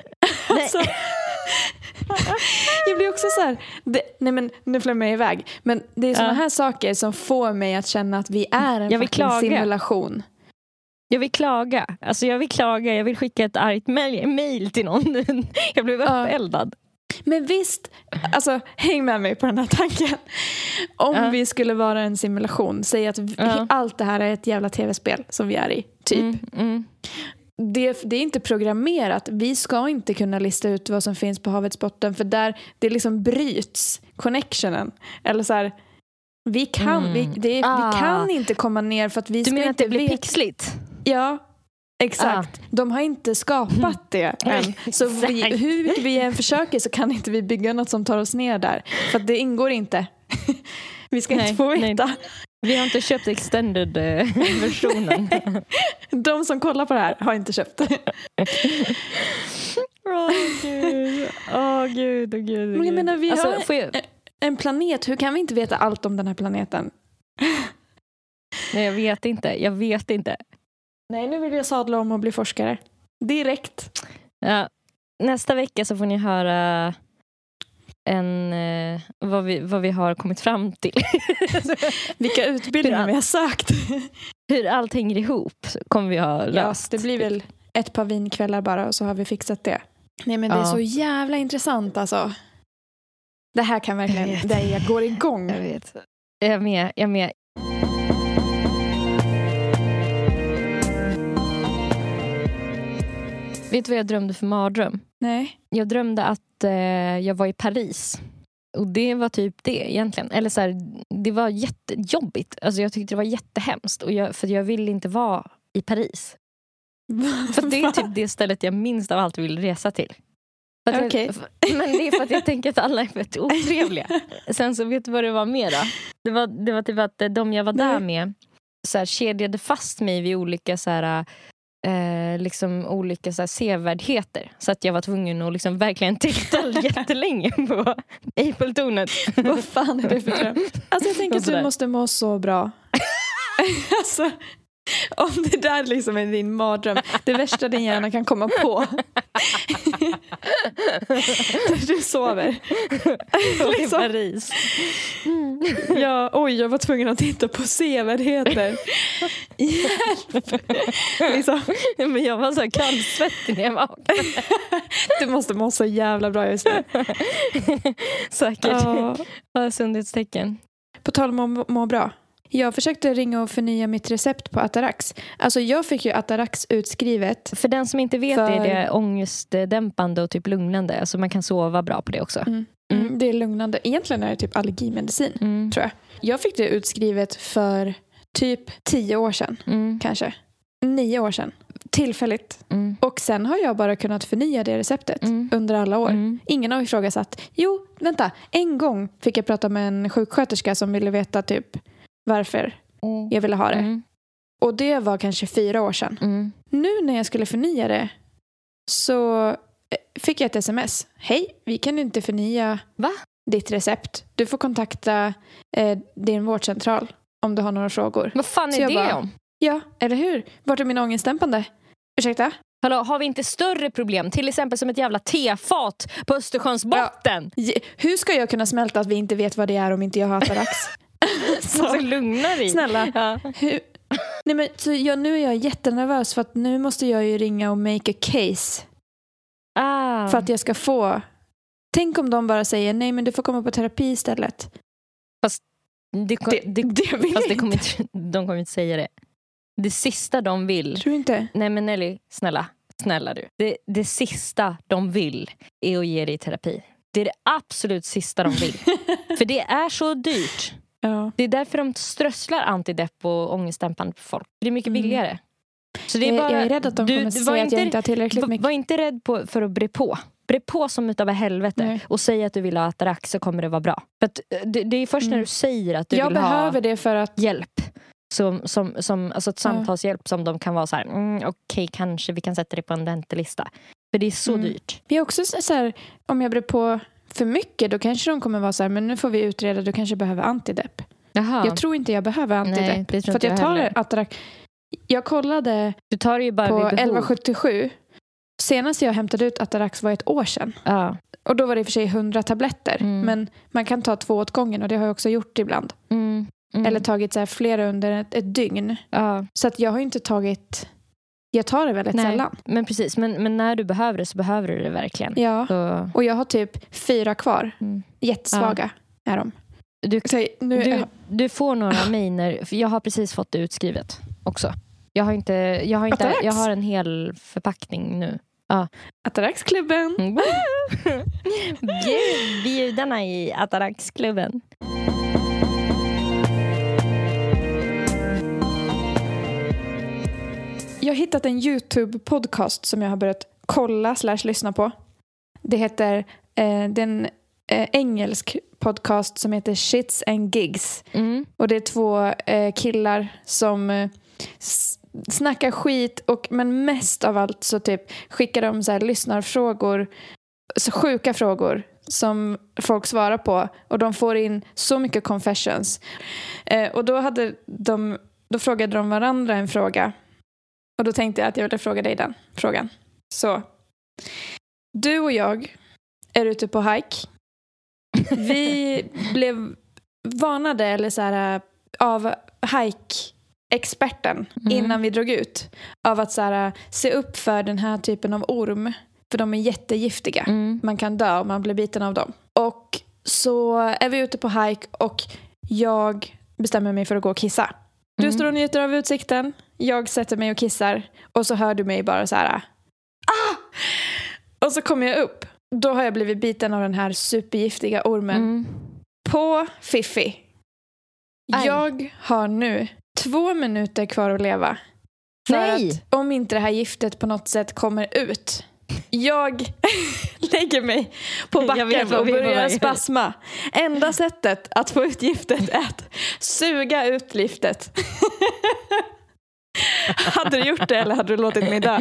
Alltså, jag blir också så här, det, nej men nu flämmer jag iväg. Men det är såna Ja. här saker som får mig att känna att vi är en fucking simulation. Jag vill klaga. Alltså jag vill klaga. Jag vill skicka ett argt mail, till någon. Jag blev Ja. Men visst, alltså häng med mig på den här tanken. Om Ja. vi skulle vara en simulation, säg att vi, Ja. allt det här är ett jävla tv-spel som vi är i, typ. Mm, mm. Det, det är inte programmerat. Vi ska inte kunna lista ut vad som finns på havets botten för där det liksom bryts, connectionen. Eller så här, vi kan, Mm. vi, det, Ah. vi kan inte komma ner för att vi Du ska menar att inte det blir veta- pixligt? Ja, exakt. De har inte skapat det än. Så vi, hur mycket vi än försöker så kan inte vi bygga något som tar oss ner där. För det ingår inte. Vi ska Nej, inte få nej. veta. Vi har inte köpt extended-versionen. De som kollar på det här har inte köpt det. Åh gud, åh gud. Men jag menar, vi alltså, har- jag, En planet, hur kan vi inte veta allt om den här planeten? nej, jag vet inte. Jag vet inte. Nej, nu vill jag sadla om och bli forskare. Direkt. Ja, nästa vecka så får ni höra en, eh, vad, vi, vad vi har kommit fram till. Vilka utbildningar vi har sökt. Hur allt hänger ihop kommer vi ha Ja, löst. det blir väl ett par vinkvällar bara och så har vi fixat det. Nej men det är Ja. så jävla intressant alltså. Det här kan verkligen, Jag där jag går igång. Jag vet. Jag med. Jag med. Vet du vad jag drömde för mardröm? Nej. Jag drömde att eh, jag var i Paris. Och det var typ det egentligen. Eller så här, det var jättejobbigt. Alltså jag tyckte det var jättehemskt. Och jag, för jag ville inte vara i Paris. För det är typ det stället jag minst av allt vill resa till. För Okej. jag, för- men det är för att jag tänker att alla är fett otrevliga. Sen så vet du vad det var mer då? Det var, det var typ att de jag var där med så här, kedjade fast mig vid olika så här, eh, liksom olika så här, sevärdheter. Så att jag var tvungen att liksom verkligen titta jättelänge på Eiffeltornet. Vad fan är det för dröm? Alltså jag tänker att du måste må så bra. alltså, om det där liksom är din mardröm, det värsta din hjärna kan komma på. du sover. I Liksom. Paris. Ja, oj, jag var tvungen att titta på sevärdheter. Hjälp! liksom, Men jag var så kallsvettig när jag vaknade. du måste må så jävla bra just nu. Säkert. Ja. Sundhetstecken. På tal om att må bra. Jag försökte ringa och förnya mitt recept på Atarax. Alltså jag fick ju Atarax utskrivet. För den som inte vet För- är det ångestdämpande och typ lugnande. Alltså man kan sova bra på det också. Mm. Mm, det är lugnande. Egentligen är det typ allergimedicin, Mm. tror jag. Jag fick det utskrivet för typ tio år sedan, Mm. kanske. Nio år sedan. Tillfälligt. Mm. Och sen har jag bara kunnat förnya det receptet Mm. under alla år. Mm. Ingen har ifrågasatt. Jo, vänta. En gång fick jag prata med en sjuksköterska som ville veta typ varför jag ville ha det. Mm. Och det var kanske fyra år sedan. Mm. Nu när jag skulle förnya det så eh, fick jag ett sms. Hej, vi kan inte förnya Va? ditt recept. Du får kontakta eh, din vårdcentral om du har några frågor. Vad fan är det bara- om? Ja, eller hur? Vart är min ångestdämpande? Ursäkta? Hallå, har vi inte större problem? Till exempel som ett jävla tefat på Östersjöns botten. Je- Hur ska jag kunna smälta att vi inte vet vad det är om inte jag har Atarax? Så lugna dig. snälla. Ja. Hur? Nej, men, så jag, nu är jag jättenervös för att nu måste jag ju ringa och make a case Ah. för att jag ska få. Tänk om de bara säger nej men du får komma på terapi istället. det, kom, Det, det, det fast det kommer inte. inte, de kommer inte säga det. Det sista de vill... Tror du inte? Nej men Nelly, snälla. Snälla du. Det, det sista de vill är att ge dig terapi. Det är det absolut sista de vill. För det är så dyrt. Ja. Det är därför de strösslar antidepp och ångestdämpande på folk. Det är mycket Mm. billigare. Så det är bara, jag är rädd att de du- kommer säga att jag inte- inte har tillräckligt mycket. var inte rädd på, för att bre på. Bre på som utav helvete Nej. och säg att du vill ha Atarax så kommer det vara bra. För att, eh, det, det är först när Mm. du säger att du Jag vill behöver ha det för att hjälp. Som, som, som, alltså ett samtalshjälp som de kan vara så här, mm, okej kanske vi kan sätta dig på en väntelista. För det är så Mm. dyrt. Vi är också så så här, om jag brer på för mycket då kanske de kommer vara så här, men nu får vi utreda, du kanske behöver antidepp. Jaha. Jag tror inte jag behöver antidepp. Nej, för jag jag tar. Atarax. Jag kollade Du tar det ju bara på vid behov. 1177. Senast jag hämtade ut Atarax var ett år sedan. Ja. Och då var det i och för sig 100 tabletter. Mm. Men man kan ta två åt gången och det har jag också gjort ibland. Mm. Mm. Eller tagit så flera under ett, ett dygn. ja. Så att jag har inte tagit... Jag tar det väldigt Nej. sällan. Men precis, men, men när du behöver det så behöver du det verkligen. Ja. Så, Och jag har typ fyra kvar. Mm. Jättesvaga är de. du, Så nu, du, du får några när, för jag har precis fått det utskrivet också. Jag har, inte, jag, har inte, Atarax? jag har en hel förpackning nu. Ataraxklubben. Mm. Bjud- Bjudarna i Ataraxklubben. Jag har hittat en YouTube-podcast som jag har börjat kolla slash lyssna på. Det heter, eh, det är en eh, engelsk podcast som heter Shits and Gigs. Mm. Och det är två eh, killar som eh, snackar skit och men mest av allt så typ skickar de så här lyssnarfrågor, så sjuka frågor som folk svarar på och de får in så mycket confessions. Eh, och då, hade de, då frågade de varandra en fråga och då tänkte jag att jag ville fråga dig den frågan. Så, du och jag är ute på hike. Vi blev varnade eller så här, av hike-experten Mm. innan vi drog ut av att så här, se upp för den här typen av orm. För de är jättegiftiga. Mm. Man kan dö om man blir biten av dem. Och så är vi ute på hike och jag bestämmer mig för att gå och kissa. Du Mm. står och njuter av utsikten. Jag sätter mig och kissar. Och så hör du mig bara så här. Ah! Och så kommer jag upp. Då har jag blivit biten av den här supergiftiga ormen Mm. på Fiffi. Aj. Jag har nu två minuter kvar att leva. För Nej. att om inte det här giftet på något sätt kommer ut. Jag lägger mig på backen och börjar spasma. Enda sättet att få ut giftet är att suga ut giftet. hade du gjort det eller hade du låtit mig dö?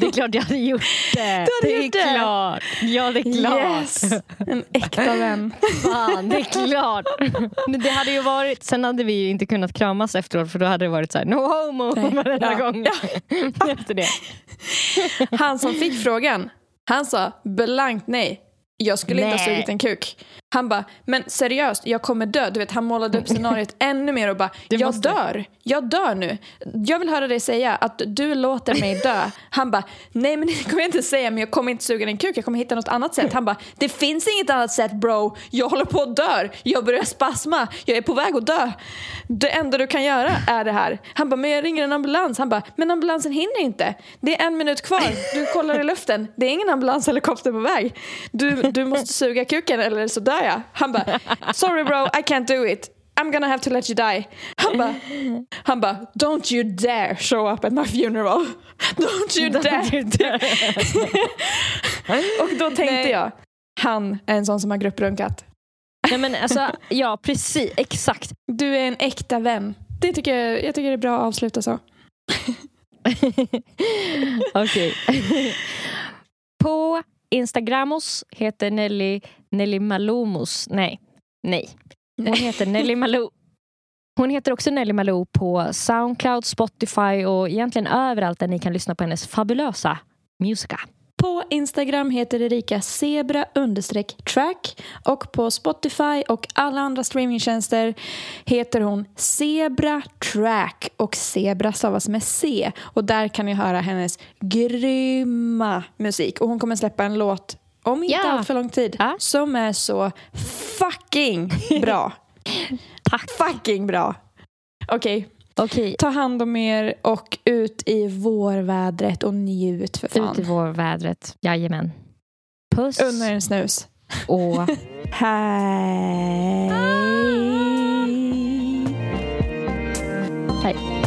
Det är klart jag hade gjort det. hade det är gjort det? klart. Ja, det är klart. Yes! En äkta vän. Fan, det är klart. Men det hade ju varit, sen hade vi ju inte kunnat kramas efteråt för då hade det varit så här, no homo Nej. varenda Ja. gång. Efter det. Han som fick frågan, han sa blankt nej. Jag skulle inte ha Nej. sugit en kuk. Han bara, men seriöst, jag kommer dö. Du vet, han målade upp scenariot ännu mer och bara, Du jag måste- dör. Jag dör nu. Jag vill höra dig säga att du låter mig dö. Han bara, nej men det kommer jag inte säga, men jag kommer inte suga din kuk. Jag kommer hitta något annat sätt. Han bara, det finns inget annat sätt bro. Jag håller på att dö. Jag börjar spasma. Jag är på väg att dö. Det enda du kan göra är det här. Han bara, men jag ringer en ambulans. Han bara, men ambulansen hinner inte. Det är en minut kvar. Du kollar i luften. Det är ingen ambulanshelikopter på väg. Du, du måste suga kuken eller så dör jag. Han bara, sorry bro, I can't do it. I'm gonna have to let you die. Han bara, han bara don't you dare show up at my funeral. Don't you dare. Och då tänkte Nej. jag, han är en sån som har grupprunkat. Nej, men alltså, ja, precis. Exakt. Du är en äkta vän. Det tycker jag, jag tycker det är bra att avsluta så. Okej. På Instagramos heter Nelly Nelly Malomos. Nej, nej. Hon heter Nelly Malou. Hon heter också Nelly Malou på Soundcloud, Spotify och egentligen överallt där ni kan lyssna på hennes fabulösa musika. På Instagram heter Erika zebra understreck track och på Spotify och alla andra streamingtjänster heter hon Zebra track och Zebra stavas med C och där kan ni höra hennes grymma musik och hon kommer släppa en låt om inte Ja. allt för lång tid Ja. som är så fucking bra. Tack. fucking bra. Okej, Okej, ta hand om er och ut i vårvädret och njut för fan. ut i vårvädret. Jajamän. Puss Unna er en snus. och Hej. hej.